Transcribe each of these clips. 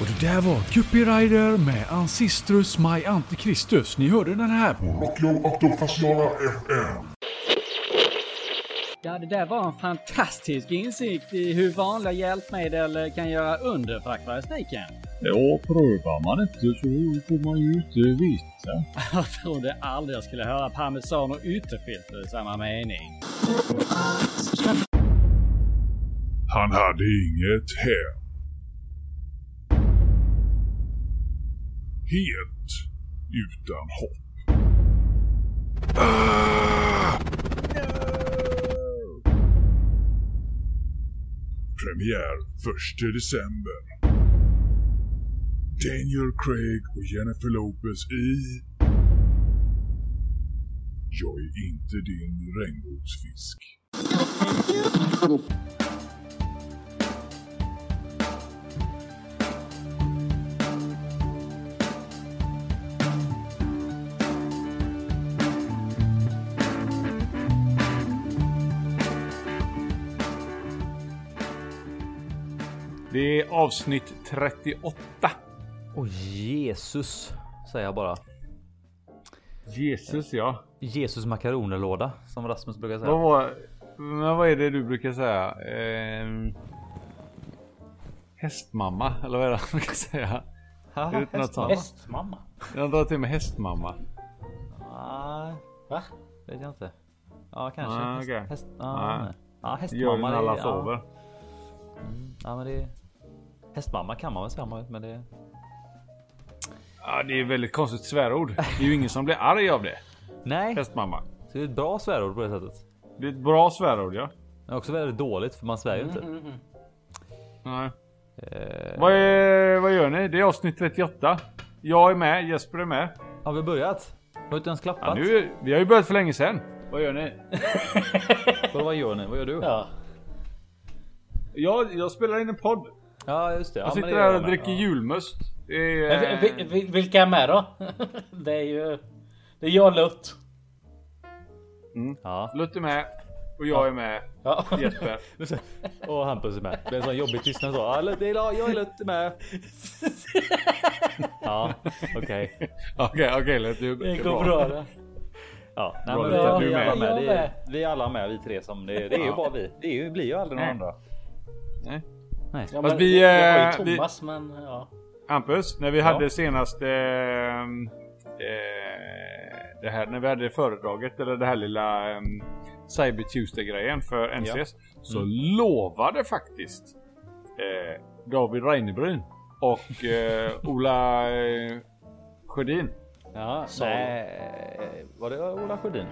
Och det där var Guppy Rider med Ancistrus My Antikristus. Ni hörde den här på Radio Autofasiala FM. Ja, det där var en fantastisk insikt i hur vanliga hjälpmedel kan göra under för akvaristiken. Ja, prövar man inte så får man ju inte veta. Jag trodde aldrig jag skulle höra parmesan och ytterfilter i samma mening. Han hade inget hem. Helt utan hopp. Ah! Premiär 1 december. Daniel Craig och Jennifer Lopez i jag är inte din regnbågsfisk. Det är avsnitt 38. Åh Jesus, säger jag bara. Jesus ja. Jesus makaronerlåda, som Rasmus brukar säga. Vad var... Men vad är det du brukar säga? Ehm... Hästmamma, eller vad är det han brukar säga? Inte något sånt? Hästmamma? Jag drar till med hästmamma. Nej, Va? vet jag inte. Ja, kanske. Ah, Häst, okej. häst, Ah. nej. ja, gör hästmamma. ju när alla sover. Ja, ja, men det är... Hästmamma kan man väl säga, men det. Ja, det är väldigt konstigt svärord. Det är ju ingen som blir arg av det. Nej, Hästmamma. så det är ett bra svärord på det sättet. Det är ett bra svärord ja. Det är också väldigt dåligt för man svär ju inte. Nej. Eh, Vad, är, vad gör ni? Det är avsnitt 38. Jag är med, Jesper är med. har vi börjat? Har vi inte ens klappat? Ja, nu, vi har ju börjat för länge sedan. Vad gör ni? Vadå, vad gör ni? Vad gör du? Ja. Jag, jag spelar in en podd. Ja, just det. Ja, Jag men sitter här och dricker Ja. julmust. Är, Men vi- Vilka är med då? Det är ju... Det är jag Lutt. Ja. Lutt är med. Och jag är med. Ja. Jesper. Och Hampus är med. Det är en sån jobbig tystnad så. Ja, Lutte, jag är Lutte med. Ja, okej. Okej, okej Lutt. Du, Det går bra det. Ja, nej, Bra, men vi, du är är alla med. med. Jag Det är, med. vi är alla med vi tre som det, det är ju Ja. bara vi. Det är ju, blir ju aldrig någon Nej. andra. Nej. Nej. Ja, Fast men vi, jag var eh, ju vi- Thomas men ja. Hampus, när vi hade senaste... ehm, Eh, det här, när vi hade föredraget, eller det här lilla um, Cyber Tuesday-grejen för NCS. Så lovade faktiskt eh, David Reinebryn och eh, Ola eh, Sjödin. Ja, Så. nej. Var det Ola Sjödin?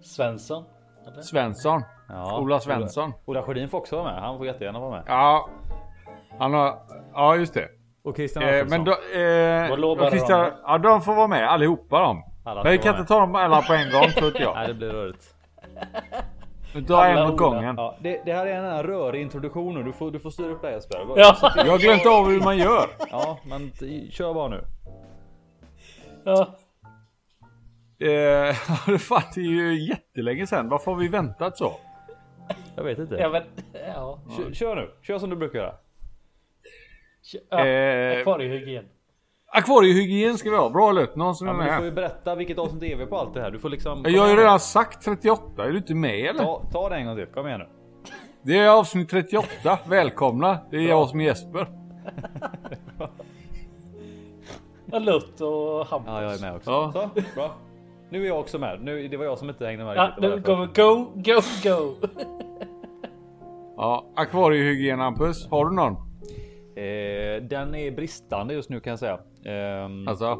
Svensson. Eller? Svensson. Ja, Ola Svensson. Ola, Ola Sjödin får också vara med. Han får jättegärna vara med. Ja. Han har... Ja, just det. Och Christian Eh, men då, eh, och Christian? Ja, de får vara med allihopa de. Alla Men vi kan inte ta dem alla på en gång tror inte jag. Nej, det blir rörigt. Vi tar en åt gången. Ja, det, det här är en rörig introduktion nu. Du får, du får styra upp det Jesper. Ja. Jag har glömt av hur man gör. Ja, men kör bara nu. Ja. Eh, fan, det är ju jättelänge sedan. Varför har vi väntat så? Jag vet inte. Ja men... Ja. Kör, kör nu. Kör som du brukar göra. Ja. Eh, Akvariehygien. Akvariehygien ska vi ha. Bra Lut. Någon som Ja, är men du får ju med. berätta vilket avsnitt det är vi på allt det här. Du får liksom... Jag har ju redan sagt 38. Är du inte med eller? Ta, ta det en gång till. Kom igen nu. Det är avsnitt 38. Välkomna. Det är jag som är Jesper. Ja, Lutt och Hampus. Ja, jag är med också. Ja. Så, bra. Nu är jag också med. Nu, det var jag som inte hängde med Ja, nu vi go, go, go. Ja, akvariehygien Hampus. Har du någon? Eh, den är bristande just nu kan jag säga. Ehm, Alltså?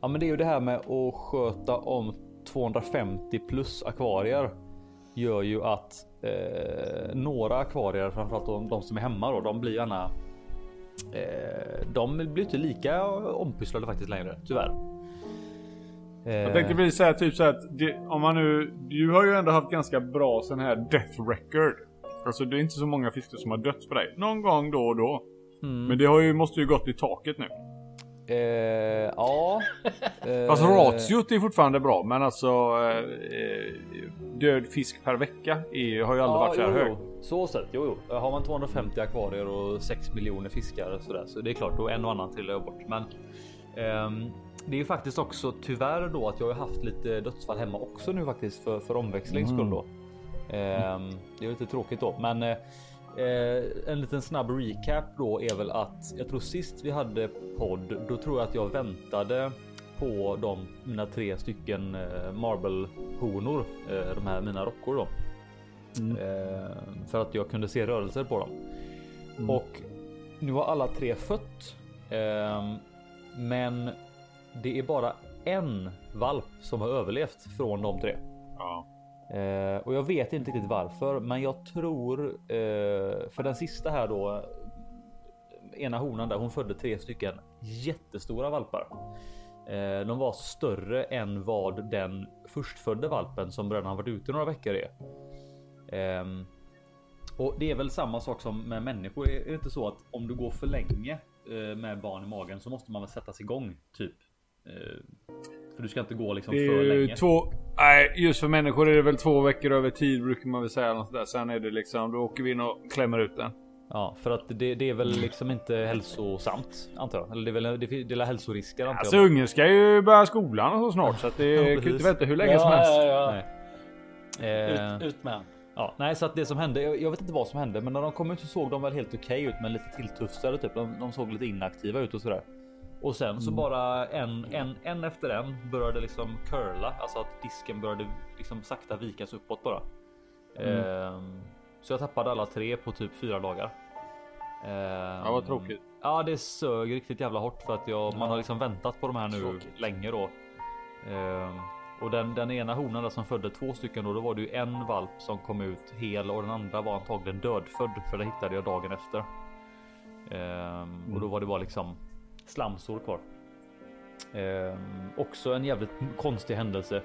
Ja, men det är ju det här med att sköta om 250 plus akvarier gör ju att eh, några akvarier, framförallt de, de som är hemma då, de blir gärna. Eh, de blir inte lika ompysslade faktiskt längre, tyvärr. Eh, Jag tänkte bli så här typ så här att det, om man nu, du har ju ändå haft ganska bra sån här death record. Alltså det är inte så många fiskar som har dött för dig. Någon gång då och då. Mm. Men det har ju, måste ju gått i taket nu. Eh, ja. Eh, Fast ratiot är fortfarande bra, men alltså eh, död fisk per vecka är, har ju aldrig varit så här jo, hög. jo. Så sett, jo, jo. Har man 250 akvarier och 6 miljoner fiskar och sådär, så det är klart, då en och annan trillar jag bort. Men ehm, det är ju faktiskt också tyvärr då att jag har haft lite dödsfall hemma också nu faktiskt för, för omväxlings skull då. Ehm, det är lite tråkigt då, men eh, eh, en liten snabb recap då är väl att jag tror sist vi hade podd, då tror jag att jag väntade på de mina tre stycken eh, marble honor, de här mina rockor då. Eh, för att jag kunde se rörelser på dem. Och nu har alla tre fött. ehm, men det är bara en valp som har överlevt från de tre. Ja. Eh, och jag vet inte riktigt varför, men jag tror eh, för den sista här då. Ena honan där hon födde tre stycken jättestora valpar. Eh, de var större än vad den förstfödde valpen som redan har varit ute några veckor är. Ehm, och det är väl samma sak som med människor. Är det inte så att om du går för länge eh, med barn i magen så måste man väl sättas igång typ? Eh, för du ska inte gå liksom Det för länge. två... Nej, just för människor är det väl två veckor över tid brukar man väl säga. Något där. Sen är det liksom, då åker vi in och klämmer ut den. Ja, för att det, det är väl liksom inte hälsosamt antar jag. Eller det är väl det är, det är hälsorisker antar Alltså jag. ungen ska ju börja skolan och så snart så att det Ja, kan ju inte vänta hur länge som Ja, helst. ja, ja. Nej. Eh, Ut, ut med. Ja, nej, så att det som hände. Jag, jag vet inte vad som hände, men när de kom ut så såg de väl helt okej ut, men lite tilltufsade typ. De, de såg lite inaktiva ut och sådär. Och sen så bara en, en, en efter en började liksom curla, alltså att disken började liksom sakta vikas uppåt bara. Ehm, så jag tappade alla tre på typ fyra dagar. Ehm, Ja, vad tråkigt. Ja, det sög riktigt jävla hårt för att jag, man har liksom väntat på de här nu Tråkigt. länge då. Ehm, och den, den ena honan där som födde två stycken då, då var det ju en valp som kom ut hel och den andra var antagligen dödfödd för det hittade jag dagen efter. Ehm, Och då var det bara liksom slamsor kvar. Ehm, också en jävligt konstig händelse.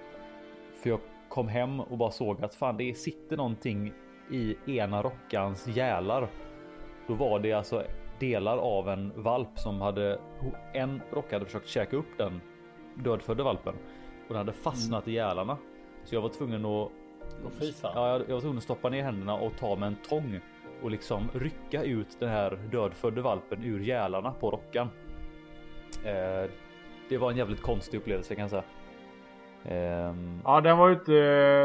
För jag kom hem och bara såg att fan det sitter någonting i ena rockans gälar. Då var det alltså delar av en valp som hade en rocka hade försökt käka upp den dödfödde valpen och den hade fastnat i gälarna. Så jag var tvungen att. Ja, jag, jag var tvungen att stoppa ner händerna och ta med en tång och liksom rycka ut den här dödfödde valpen ur gälarna på rockan. Eh, det var en jävligt konstig upplevelse kan jag säga. Ehm, Ja, den var ju inte...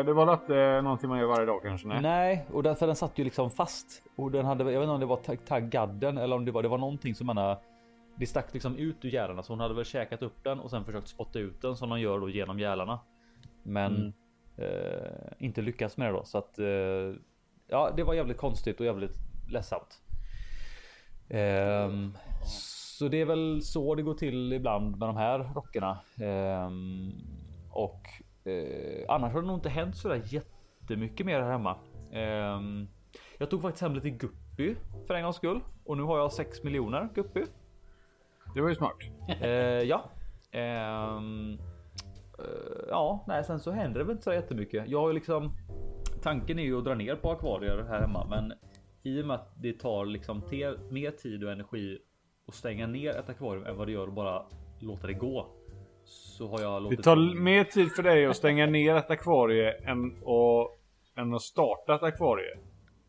Det var inte någonting man gör varje dag kanske? Nej. Nej, och därför den satt ju liksom fast och den hade. Jag vet inte om det var tag- taggadden eller om det var. Det var någonting som man Det stack liksom ut ur gälarna så hon hade väl käkat upp den och sen försökt spotta ut den som de gör då genom gälarna. Men eh, inte lyckats med det då så att. Eh, ja, det var jävligt konstigt och jävligt ledsamt. Ehm, så det är väl så det går till ibland med de här rockerna. Ehm, och eh, annars har det nog inte hänt sådär jättemycket mer här hemma. Ehm, jag tog faktiskt hem lite guppy för en gångs skull och nu har jag 6 miljoner guppy. Det var ju smart. Eh, ja. Ehm, eh, ja, nej, sen så händer det väl inte så jättemycket. Jag har ju liksom tanken är ju att dra ner på akvarier här hemma, men i och med att det tar liksom mer tid och energi att stänga ner ett akvarium än vad det gör att bara låta det gå. Så har jag Det låtit. tar mer tid för dig att stänga ner ett akvarie än att, än att starta ett akvarie.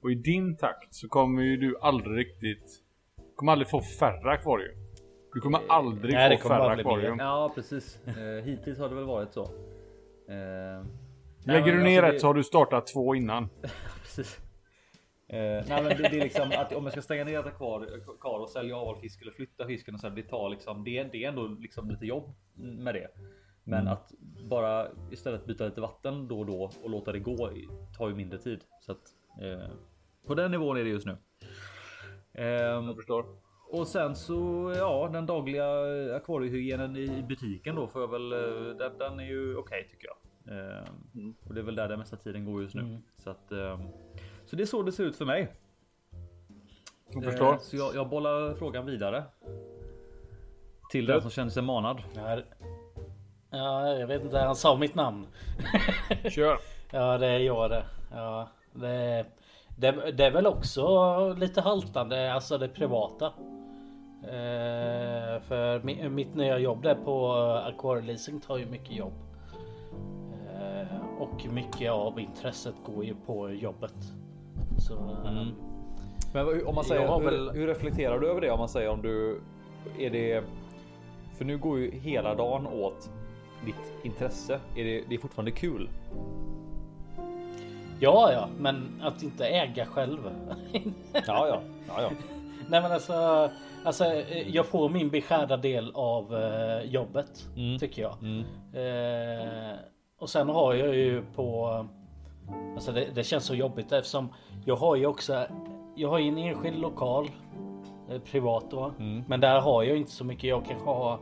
Och i din takt så kommer ju du aldrig riktigt... kommer aldrig få färre akvarium. Du kommer aldrig Nej, det få kommer färre bli akvarium. Ja, precis. Eh, hittills har det väl varit så. Eh, nej, Lägger du ner alltså ett det- så har du startat två innan. Precis. Eh, nej men det, det är liksom att om jag ska stänga ner ett akvar- akvar och sälja av fisk eller flytta fisken och så här, det tar liksom det, det är ändå liksom lite jobb med det. Men att bara istället byta lite vatten då och då och låta det gå tar ju mindre tid. Så att eh, på den nivån är det just nu. Ehm, Jag förstår. och sen så ja, den dagliga akvariehygienen i butiken då får jag väl. eh, Den, den är ju okej tycker jag. Ehm, Och det är väl där den mesta tiden går just nu. Så att ehm, så det är så det ser ut för mig. Jag förstår. Eh, Så jag, jag bollar frågan vidare. Till den som känner sig manad. Ja, jag vet inte. Han sa mitt namn. Kör. Ja, det är jag det. Ja, det, det, det är väl också lite haltande, alltså det privata. Eh, för mi- mitt nya jobb där på Aquari Leasing tar ju mycket jobb. Eh, och mycket av intresset går ju på jobbet. Så eh, Men om man säger, hur, väl- hur reflekterar du över det? Om man säger om du är det? För nu går ju hela dagen åt ditt intresse. Är det, det är fortfarande kul? ja, ja, men att inte äga själv. Ja, ja, ja, ja. Nej, men alltså, alltså, eh, jag får min beskärda del av eh, jobbet Mm. tycker jag. Mm. Eh, och sen har jag ju på. Alltså det, det känns så jobbigt eftersom jag har ju också. Jag har ju en enskild lokal. Eh, privat då. Mm. Men där har jag inte så mycket. Jag kanske har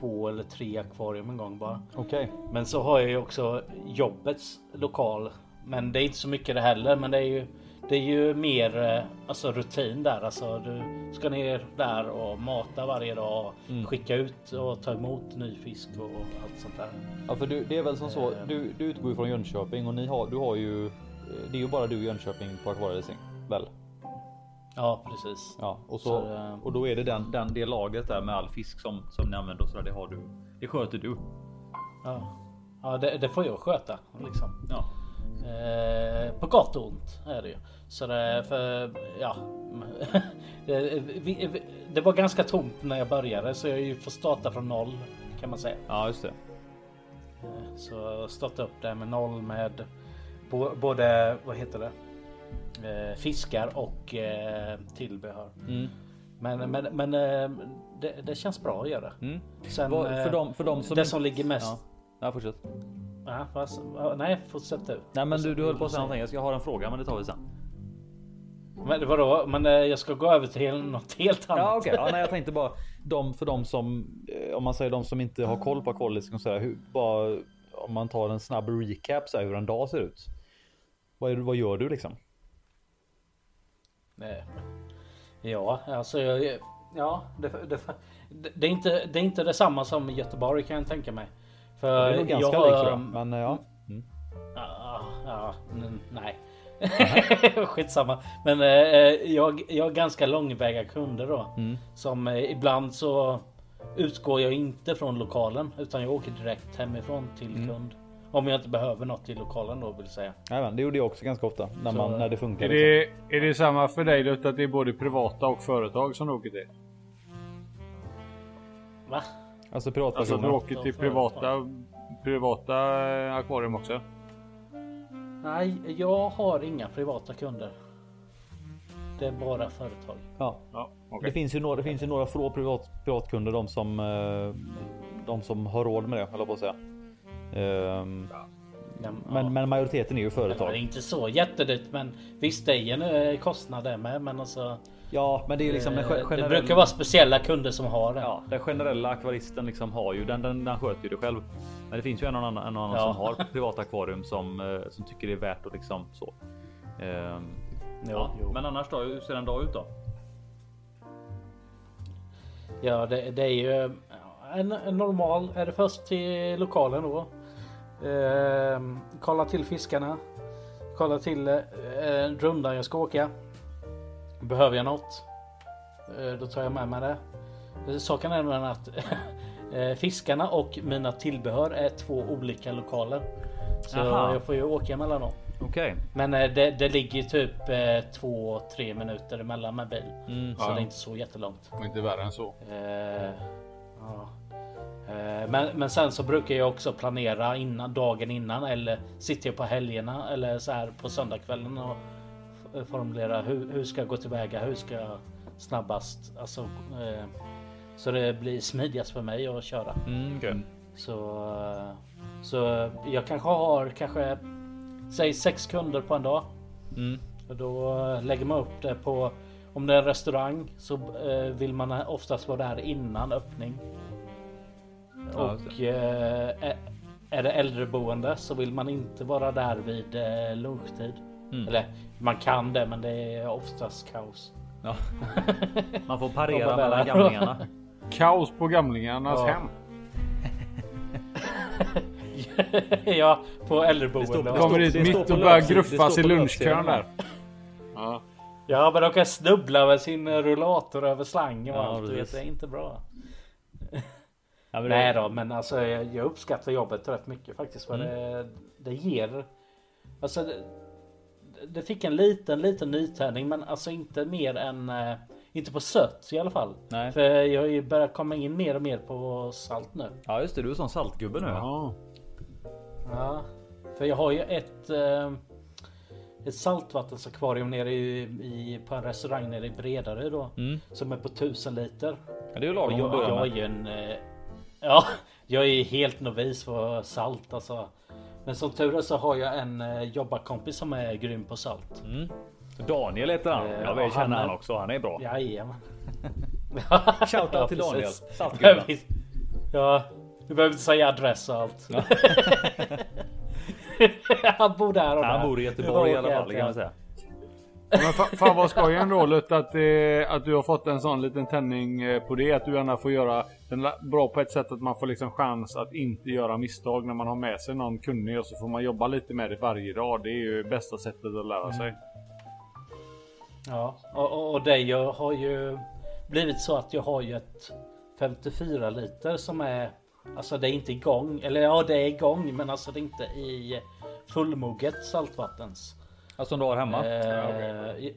två eller tre akvarium en gång bara. Okej. Men så har jag ju också jobbets lokal. Men det är inte så mycket det heller. Men det är ju, det är ju mer eh, alltså rutin där. Alltså du ska ner där och mata varje dag. Mm. Skicka ut och ta emot ny fisk och allt sånt där. Ja, för du, det är väl som så. Eh. Du, du utgår från Jönköping och ni har, du har ju. eh, Det är ju bara du i Jönköping på akvarieleasing. Väl? Ja precis. Ja, och så, Så, och då är det den, den det laget där med all fisk som som ni använder och så där, det har du. Det sköter du. Ja, ja det, det får jag sköta liksom. Ja. Eh, på gott och ont är det ju. Så det för ja. det, vi, vi, det var ganska tomt när jag började så jag ju får starta från noll kan man säga. Ja, just det. Eh, Så starta upp det med noll med både vad heter det? Eh, fiskar och eh, tillbehör. Mm. Men, men, men det, det känns bra att göra. Mm. Sen, för dem- för dem som det inte- som ligger mest. Ja. Ja, fortsätt. Ja, vad- nej, fortsätt du. Nej, men du, du höll på att säga säga någonting. Jag ska ha en fråga, men det tar vi sen. Men vadå? Men eh, jag ska gå över till något helt annat. Ja, okej. Ja, nej, jag tänkte bara de för de som eh, om man säger de som inte har koll på och så här, hur bara om man tar en snabb recap så här, hur en dag ser ut. Vad, är, vad gör du liksom? Nej. Ja, alltså jag, ja, det, det, det, är inte det är inte detsamma som Göteborg kan jag tänka mig. För Det är nog ganska likt. Men ja. Mm. Ja, ja, n- nej. Skitsamma. Men eh, jag, jag har ganska långväga kunder då. Mm. Som eh, ibland så utgår jag inte från lokalen utan jag åker direkt hemifrån till Mm. kund. Om jag inte behöver något i lokalen då vill säga. Jajamän, det gjorde jag också ganska ofta när, Så- man, när det funkar. Är Liksom. det, är det samma för dig Dutt att det är både privata och företag som du åker till? Va? Alltså privatpersoner. Alltså du åker till privata, privata eh, akvarium också? Nej, jag har inga privata kunder. Det är bara företag. Ja. Ja, Det okej. finns ju några, det finns ju några få privat, privatkunder, de som, eh, de som har råd med det, höll jag på att säga. Ehm, Men, men, ja. men majoriteten är ju Det företag. är inte så jättedyrt men visst det är en eh, kostnad det med men alltså. Ja, men det är liksom den eh, ge- det generella- brukar vara speciella kunder som har det. Ja, den generella akvaristen liksom har ju den, den, den sköter ju det själv. Men det finns ju en och annan, en och annan Ja. som har privat akvarium som, eh, som tycker det är värt att liksom så. Ehm, ja. jo. Men annars då, hur ser en dag ut då? Ja, det, det är ju en, en normal. Är det först till lokalen då? Ehm, kolla till fiskarna. Kolla till eh, rundan jag ska åka. Behöver jag något? Eh, då tar jag med mig det. Eh, Saken är den att eh, fiskarna och mina tillbehör är två olika lokaler. Så Aha. jag får ju åka mellan dem. Okej. Men det, det ligger typ eh, två, tre minuter emellan med bil. Mm. Så Ja. det är inte så jättelångt. Och inte värre än så. Eh, ja. Eh, men, men sen så brukar jag också planera innan dagen innan eller sitter jag på helgerna eller så här på söndagskvällen och formulera hur, hur ska jag gå tillväga? Hur ska jag snabbast? Alltså, eh, så det blir smidigast för mig att köra. Mm, okej. Så, eh, så jag kanske har kanske säg sex kunder på en dag. Mm. Och då lägger man upp det på om det är en restaurang så eh, vill man oftast vara där innan öppning. Ja, och eh, är- är det äldreboende så vill man inte vara där vid eh, lunchtid. Mm. Eller man kan det men det är oftast kaos. Ja. Man får parera mellan gamlingarna. Kaos på gamlingarnas Ja. hem. ja, på äldreboende. Kommer dit mitt och börjar gruffas i lunchkön där. Ja. Ja men de kan snubbla med sin rullator över slangen och Ja, allt. Du vet, precis. det är inte bra. Ja, men det- Nej då, men alltså jag, jag uppskattar jobbet rätt mycket faktiskt. För Mm. det, det ger... Alltså det, det fick en liten, liten nytändning men alltså inte mer än... eh, Inte på sött i alla fall. Nej. För jag har ju börjat komma in mer och mer på salt nu. Ja just det, du är sån saltgubbe nu. Ja. Ja. För jag har ju ett... eh, Ett saltvattensakvarium nere i, i, på en restaurang nere i Bredaryd då. Mm. Som är på 1000 liter. Ja, det är ju lagom att jag, börja jag är ju en... eh, Ja, jag är helt novis på salt alltså. Men som tur är så har jag en eh, jobbarkompis som är grym på salt. Mm. Daniel heter han. Eh, Jag ja, vet, känner han han är- också. Han är bra. Jajamän. Shoutout till Daniel. Saltgubben. Ja, du behöver inte säga adress och allt. han bor där och Han där. bor i Göteborg i alla fall, kan man säga. Men fa- fan vad skoj ändå Lutt att, eh, att du har fått en sån liten tändning eh, på det. Att du gärna får göra den bra på ett sätt att man får liksom chans att inte göra misstag när man har med sig någon kunnig och så får man jobba lite med det varje dag. Det är ju bästa sättet att lära sig. Ja, och, och, och det jag har ju blivit så att jag har ju ett 54 liter som är Alltså det är inte igång, eller ja det är igång men alltså det är inte i fullmoget saltvattens. Ja, som du har hemma? Eh,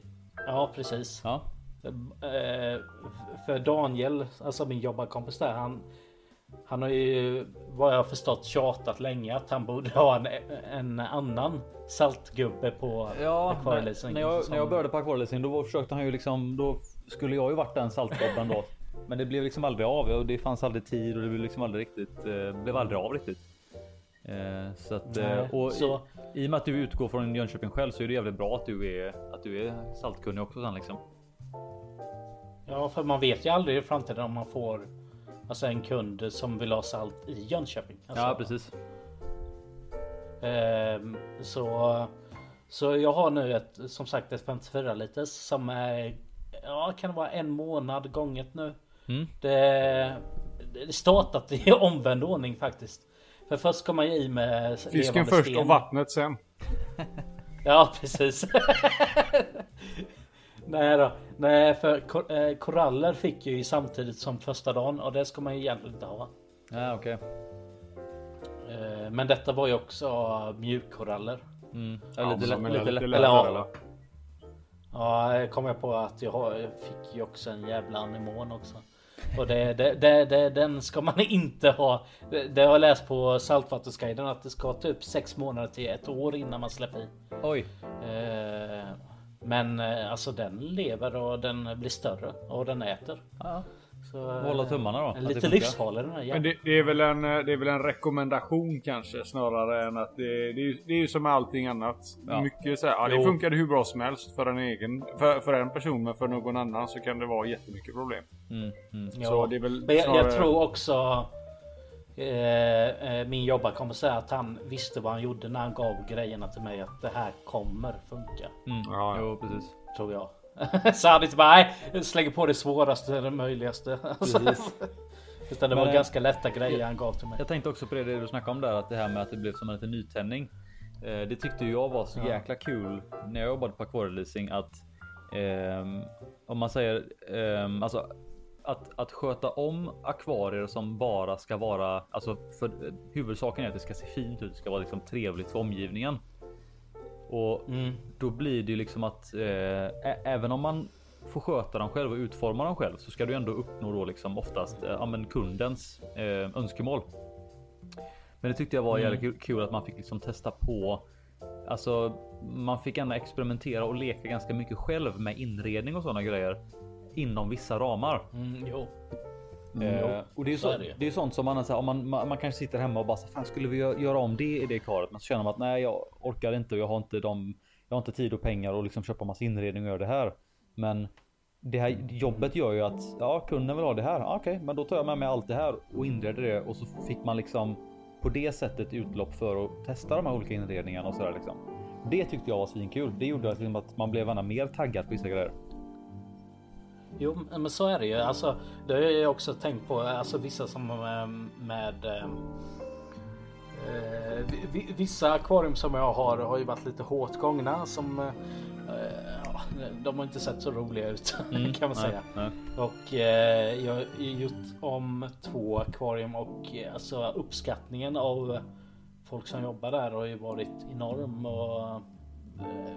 ja precis. Ja. Eh, för Daniel, alltså min jobbarkompis där, han han har ju vad jag har förstått tjatat länge att han borde ha en, en annan saltgubbe på Ja, när, akvarieleasing när, jag, som- när jag började på akvarieleasing då var- försökte han ju liksom Då skulle jag ju varit den saltgubben då Men det blev liksom aldrig av och det fanns aldrig tid och det blev liksom aldrig riktigt eh, Blev aldrig av riktigt eh, Så att eh, Nej, och så- i, och med att du utgår från Jönköping själv så är det jävligt bra att du är Att du är saltkunnig också sen liksom Ja, för man vet ju aldrig i framtiden om man får Alltså en kund som vill ha salt i Jönköping. Alltså, Ja precis ehm, så, så jag har nu ett som sagt ett 54 liters som är Ja kan det vara en månad gånget nu. Mm. Det, det startat i omvänd ordning faktiskt. För först ska man ju i med Fisken först sten. och vattnet sen. Ja precis. Nej då. Nej för kor- eh, koraller fick ju samtidigt som första dagen och det ska man ju egentligen inte ha. Ja okej Eh, Men detta var ju också mjukkoraller. mm. Ja, ja, lite, lätt, lite lite lättare lättare, eller? Ja, jag kom jag på att jag fick ju också en jävla anemon också. Och det, det, det, det, den ska man inte ha. Det, har jag läst på saltvattensguiden att det ska typ sex månader till ett år innan man släpper i. Oj Eh, Men eh, alltså den lever och den blir större och den äter. ja. Så, eh, Hålla tummarna då, Lite livsfarlig den här Men jäveln. det, det, är väl en, eh, det är väl en rekommendation kanske snarare än att det, det, är, ju- det är ju som med allting annat. Ja. Mycket så här, ja, det Jo. funkar hur bra som helst för en egen, för, för en person men för någon annan så kan det vara jättemycket problem. Mm, mm. Ja. Så det är väl Men jag, snarare... jag tror också eh, eh, min jobbare kommer säga att han visste vad han gjorde när han gav grejerna till mig att det här kommer funka. Mm. Ja, ja. Jo precis Tror jag. Så han inte bara nej, slänger på det svåraste det möjligaste. Utan det var Men, ganska lätta grejer han gav till mig. Jag tänkte också på det, det du snackade om där, att det här med att det blev som en liten nytändning. Eh, det tyckte jag var så Ja. jäkla kul när jag jobbade på akvarieleasing att ehm, om man säger ehm, alltså att, att sköta om akvarier som bara ska vara, alltså för eh, huvudsaken är att det ska se fint ut, det ska vara liksom trevligt för omgivningen. Och Mm. då blir det ju liksom att eh, även om man får sköta dem själv och utforma dem själv så ska du ändå uppnå då liksom oftast eh, ja, kundens eh, önskemål. Men det tyckte jag var jävligt kul- kul att man fick liksom testa på. Alltså man fick ändå experimentera och leka ganska mycket själv med inredning och sådana grejer inom vissa ramar. Mm, jo. Eh, och det är, så så, är det ju. det är sånt som man, så här, om man, man, man kanske sitter hemma och bara så, fan skulle vi gö- göra om det i det karet? Men så känner man att nej, jag orkar inte och jag har inte de, jag har inte tid och pengar och liksom köpa massa inredning och göra det här. Men det här jobbet gör ju att ja, kunden vill ha det här. Ja, Okej, men då tar jag med mig allt det här och inreder det och så fick man liksom på det sättet utlopp för att testa de här olika inredningarna och sådär liksom. Det tyckte jag var svinkul. Det gjorde att, liksom att man blev ännu mer taggad på vissa grejer. Jo, men så är det ju. Alltså, det har jag också tänkt på. Alltså vissa som eh, med eh, eh, vi- vi- Vissa akvarium som jag har har ju varit lite hårt gångna som eh, de har inte sett så roliga ut Mm, kan man säga. nej. Och eh, jag har gjort om två akvarium och eh, alltså uppskattningen av folk som jobbar där har ju varit enorm och eh,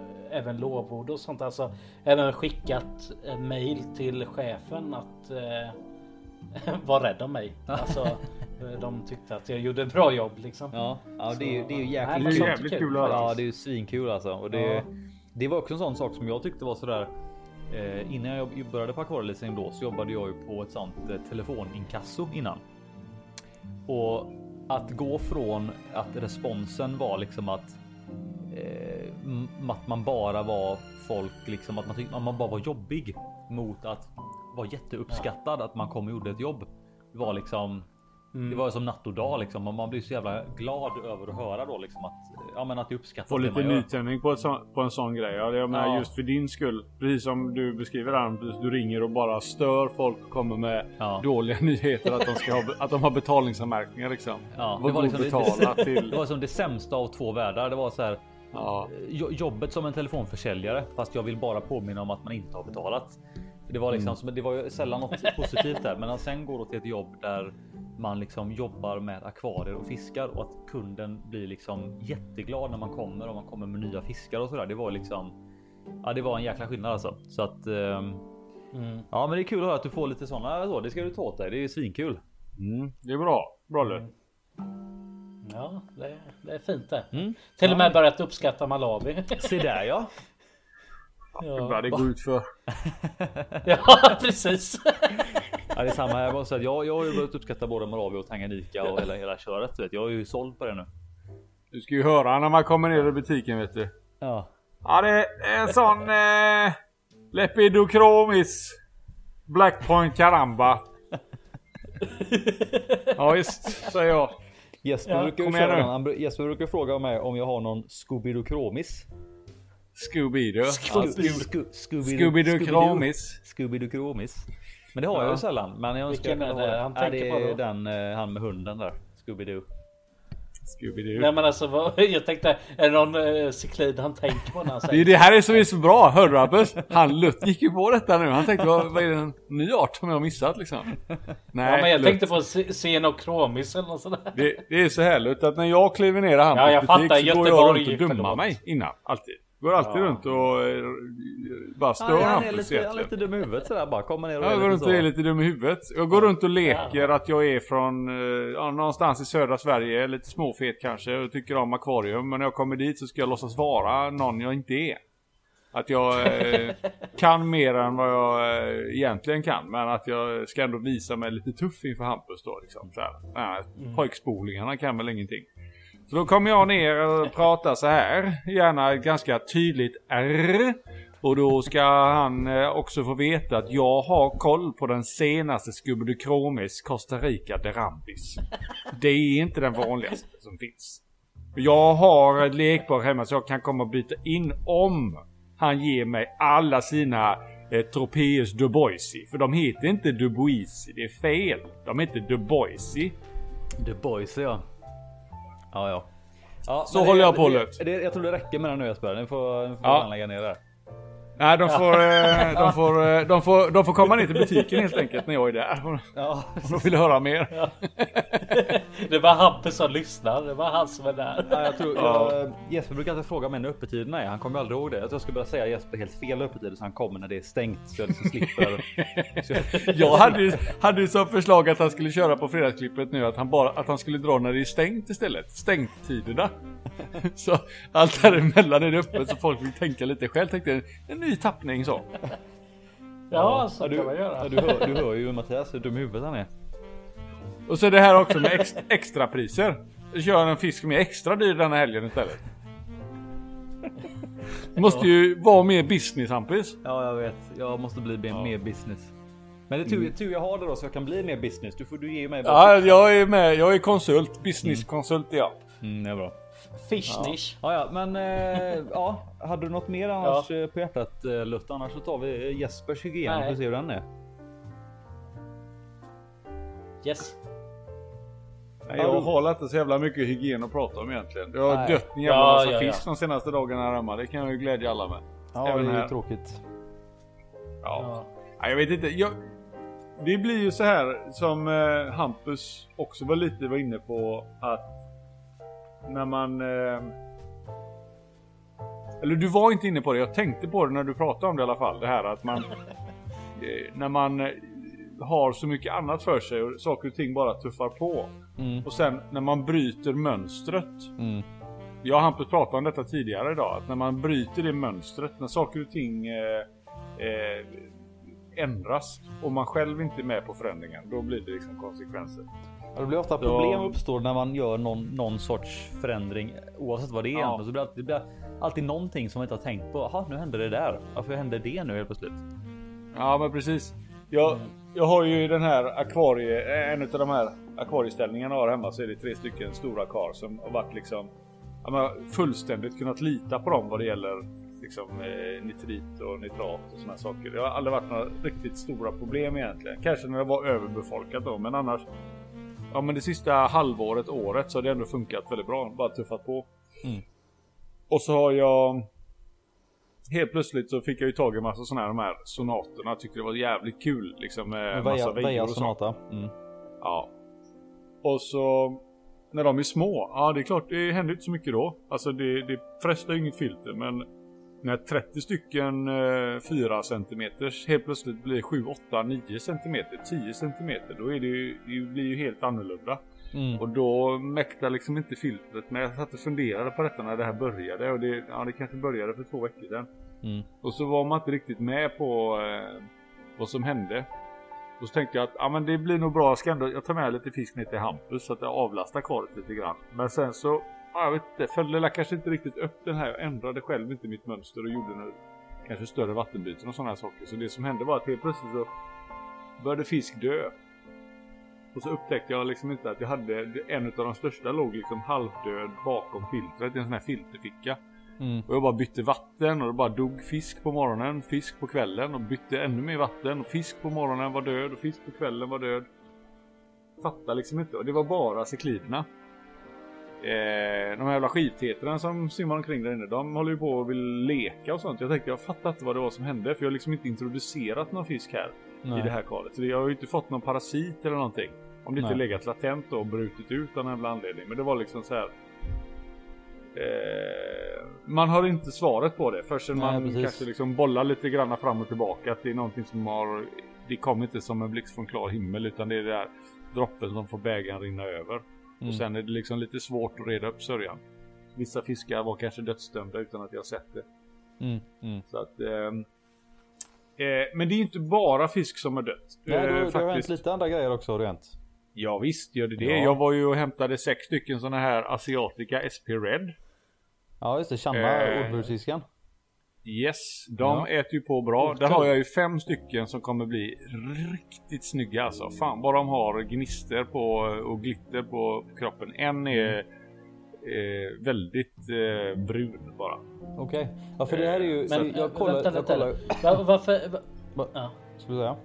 även lovord och sånt. Alltså även skickat mail till chefen att eh, vara rädd om mig. Alltså eh, de tyckte att jag gjorde ett bra jobb liksom. Ja, ja det, är, ju- det är ju Nej, jäkligt är sånt jävligt kul höra. Ja, det är ju svinkul alltså. Och det, Ja. det var också en sån sak som jag tyckte var sådär. Eh, innan jag började på akvarieleasing då så jobbade jag ju på ett sånt eh, telefoninkasso innan. Och att gå från att responsen var liksom att eh, att man bara var folk liksom att man tyckte att man bara var jobbig mot att vara jätteuppskattad att man kom och gjorde ett jobb. Det var liksom det var som natt och dag liksom. och Man blir så jävla glad över att höra då liksom att ja, men att det uppskattas. Få det lite nytändning på, sån, på en sån grej. Ja, jag menar Ja. just för din skull. Precis som du beskriver här. Du ringer och bara stör folk och kommer med Ja. dåliga nyheter att de, ska ha, att de har betalningsanmärkningar liksom. Ja, Vad går liksom betala det, till- det var som det sämsta av två världar. Det var så här Ja. jo- jobbet som en telefonförsäljare fast jag vill bara påminna om att man inte har betalat. Det var liksom som, det var ju sällan något positivt där, men att sen går till ett jobb där man liksom jobbar med akvarier och fiskar och att kunden blir liksom jätteglad när man kommer och man kommer med nya fiskar och så där. Det var liksom. Ja, det var en jäkla skillnad alltså så att. ehm, Ja, men det är kul att höra att du får lite sådana så. Det ska du ta åt dig. Det är svinkul. Mm, det är bra. Bra Lut. Ja, det, det är fint det. Mm. Till och med börjat uppskatta Malawi. Se där ja. Det ja. det gå ut för. ja, precis. Ja, det är samma här. Jag, måste säga att jag, jag har ju börjat uppskatta både Moravia och Tanganyika och hela, hela köret. du Vet. Jag är ju såld på det nu. Du ska ju höra när man kommer ner i butiken vet du. Ja, Ja det är en sån eh, Lepidocromis Black Point Caramba. ja visst, säger jag. Jesper Ja, brukar köra. Han Jesper brukar fråga mig om jag har någon Scooby-Doo Kromis. Scooby-Doo. Scooby-Doo Kromis. Scooby-Doo Kromis. Men det har jag ju sällan. Men jag önskar Vilken jag kunde är det ha han Ja, tänker det på är den eh, han med hunden där. Scooby-Doo. Scooby-Doo. Nej men alltså vad, jag tänkte, är det någon uh, cyklid han tänker på när han Det, säger det här är så, är så bra, hör du Hampus? Han Lutt gick ju på detta nu. Han tänkte vad, vad är det en ny art som jag har missat liksom? Nej, Ja men jag Lutt. tänkte på Xenokromis eller något sånt där. Det, det är så här Lutt att när jag kliver ner i Hampus Ja, jag fattar. butik så går jag runt och dummar mig innan. Alltid. Går alltid runt och eh, bara stör Ja, Hampus lite, han är egentligen. lite dum i huvudet sådär bara. Kommer ner och Jag går runt och är lite dum i huvudet. Jag går runt och leker att jag är från eh, ja, någonstans i södra Sverige. Lite småfet kanske och tycker om akvarium. Men när jag kommer dit så ska jag låtsas vara någon jag inte är. Att jag eh, kan mer än vad jag eh, egentligen kan. Men att jag ska ändå visa mig lite tuff inför Hampus då. Liksom, så här. Nej, Pojkspolingarna kan väl ingenting. Så då kommer jag ner och pratar så här. Gärna ett ganska tydligt R. Och då ska han eh, också få veta att jag har koll på den senaste Skubidukromis Costa Rica Derambis. Det är inte den vanligaste som finns. Jag har ett lekbar hemma så jag kan komma och byta in om han ger mig alla sina eh, Tropeus Duboisi. För de heter inte Duboisi, det är fel. De heter Duboisi. Duboisi ja. Ja ja. ja Så håller det- jag på, det, det, Jag tror det räcker med den nu Jesper. Nu får, nu får Ja. lägga ner där. Nej, de får, eh, de, får, eh, de, får, de får komma ner till butiken helt enkelt när jag är där. Ja, De vill höra mer. Det var Hampus som lyssnar. Det var han som är där. Ja, jag tror, jag, Jesper brukar alltid fråga mig när öppettiderna är. Han kommer aldrig ihåg det. Jag tror jag ska börja säga Jesper helt fel öppettider så han kommer när det är stängt. Så jag liksom slipper. så jag, Jag hade hade ju som förslag att han skulle köra på fredagsklippet nu att han, bara, att han skulle dra när det är stängt istället. Stängtiderna. Så allt däremellan är det öppet så folk vill tänka lite själv. Tänkte en ny tappning så. Ja, så du, kan man ja, göra. du, hör, du hör ju Mattias hur dum i huvudet han är. Och så är det här också med ex, extrapriser. Jag kör en fisk är extra dyr denna helgen istället. Måste ju vara mer business Hampus. Ja, jag vet. Jag måste bli mer, mer business. Men det är tur, tur jag har det då så jag kan bli mer business. Du får du ge mig. Ja, jag är med. Jag är konsult. Businesskonsult är jag. Mm, det är bra. Fishnish. Ja, ja, men eh, ja, hade du något mer annars eh, på hjärtat eh, Lutt? Annars så tar vi eh, Jespers hygien Nej. och ser hur den är. Yes. Nej, jag har inte så jävla mycket hygien att prata om egentligen. Det har Nej. dött en jävla Ja, massa ja, ja. fisk de senaste dagarna här hemma. Det kan jag ju glädja alla med. Ja, Även det är ju tråkigt. Ja. ja. Jag vet inte. Jag, det blir ju så här som eh, Hampus också var lite var inne på att när man eh, eller du var inte inne på det, jag tänkte på det när du pratade om det i alla fall. Det här att man eh, när man eh, har så mycket annat för sig och saker och ting bara tuffar på. Mm. Och sen när man bryter mönstret. Mm. Jag och Hampus pratade om detta tidigare idag. Att när man bryter det mönstret, när saker och ting eh, eh, ändras och man själv inte är med på förändringen, då blir det liksom konsekvenser. Ja, Det blir ofta Ja. problem uppstår när man gör någon, någon sorts förändring oavsett vad det är. Ja. Så blir det, alltid, det blir alltid någonting som man inte har tänkt på. Jaha, nu hände det där. Varför hände det nu helt plötsligt? Ja men precis. Jag, jag har ju den här akvarie, en av de här akvarieställningarna jag har hemma så är det tre stycken stora kar som har varit liksom ja, fullständigt kunnat lita på dem vad det gäller liksom eh, nitrit och nitrat och här saker. Det har aldrig varit några riktigt stora problem egentligen. Kanske när det var överbefolkat då, men annars. Ja, men det sista halvåret, året så har det ändå funkat väldigt bra. Bara tuffat på. Mm. Och så har jag Helt plötsligt så fick jag ju tag i massa sådana här de här sonaterna. Tyckte det var jävligt kul liksom med massa Veja och sånt. Sonata. Mm. Ja. Och så när de är små, ja det är klart det händer inte så mycket då. Alltså det, det frestar ju inget filter men när 30 stycken eh, 4 cm helt plötsligt blir 7, 8, 9 cm, 10 cm då är det ju, det blir ju helt annorlunda. Mm. Och då mäktar liksom inte filtret. Men jag satt och funderade på detta när det här började och det, ja, det kanske började för två veckor sedan. Mm. Och så var man inte riktigt med på eh, vad som hände. Och så tänkte jag att ja, men det blir nog bra. Jag, ska ändå, jag tar med lite fisk ner till Hampus så att jag avlastar karet lite grann. Men sen så, ja, jag vet inte, följde jag kanske inte riktigt upp den här. Jag ändrade själv inte mitt mönster och gjorde nu kanske större vattenbyten och sådana här saker. Så det som hände var att helt plötsligt så började fisk dö. Och så upptäckte jag liksom inte att jag hade en av de största låg liksom halvdöd bakom filtret i en sån här filterficka. Mm. Och jag bara bytte vatten och det bara dog fisk på morgonen, fisk på kvällen och bytte ännu mer vatten och fisk på morgonen var död och fisk på kvällen var död. Fattar liksom inte och det var bara cikliderna. Eh, de här jävla skittetrarna som simmar omkring där inne, de håller ju på och vill leka och sånt. Jag tänkte jag fattar inte vad det var som hände för jag har liksom inte introducerat någon fisk här Nej. i det här kalet. Så jag har ju inte fått någon parasit eller någonting. Om det inte Nej. legat latent då och brutit ut av någon jävla anledning. Men det var liksom så här. Eh, man har inte svaret på det förrän Nej, man precis. kanske liksom bollar lite grann fram och tillbaka. Att det är någonting som har. Det kommer inte som en blixt från klar himmel utan det är det där droppen som får bägaren rinna över. Mm. Och sen är det liksom lite svårt att reda upp sörjan. Vissa fiskar var kanske dödsdömda utan att jag sett det. Mm. Mm. Så att, ehm, eh, men det är inte bara fisk som har dött. Nej, Eh, det, det har hänt lite andra grejer också har det hänt. Ja visst gör det det. Ja. Jag var ju och hämtade sex stycken såna här asiatica SP Red. Ja just det, Channa Eh. Yes, de Ja. äter ju på bra. Där har jag ju fem stycken som kommer bli riktigt snygga alltså. Fan vad de har gnister på och glitter på kroppen. En är eh, väldigt eh, brun bara. Okej. Ja för det här är ju... Men jag, jag kollar... vänta jag lite. kollar Va- Varför, va- Va- ja. Ska du säga?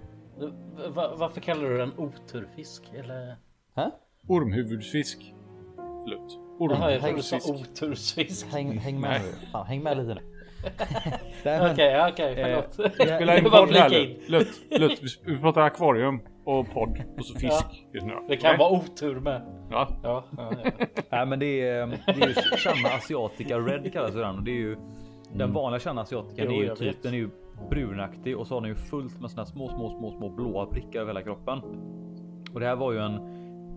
Va- varför kallar du den oturfisk? Eller? Hä? Ormhuvudsfisk. Förlåt. Jaha, jag trodde du sa otursfisk. Häng, häng med nu. Fan, häng med lite nu. Okej, ja, okej, förlåt. Vi spelar in podd här in. Lutt, Lutt, vi- pratar akvarium och podd och så fisk. just nu. Det kan Nej? vara otur med. Ja. Ja, ja, ja. Nej men det är, det är ju Channa asiatica red kallas den och det är ju den vanliga Channa asiatica. Jo, det är ju typ den är ju brunaktig och så har den ju fullt med såna här små, små, små, små blåa prickar över hela kroppen. Och det här var ju en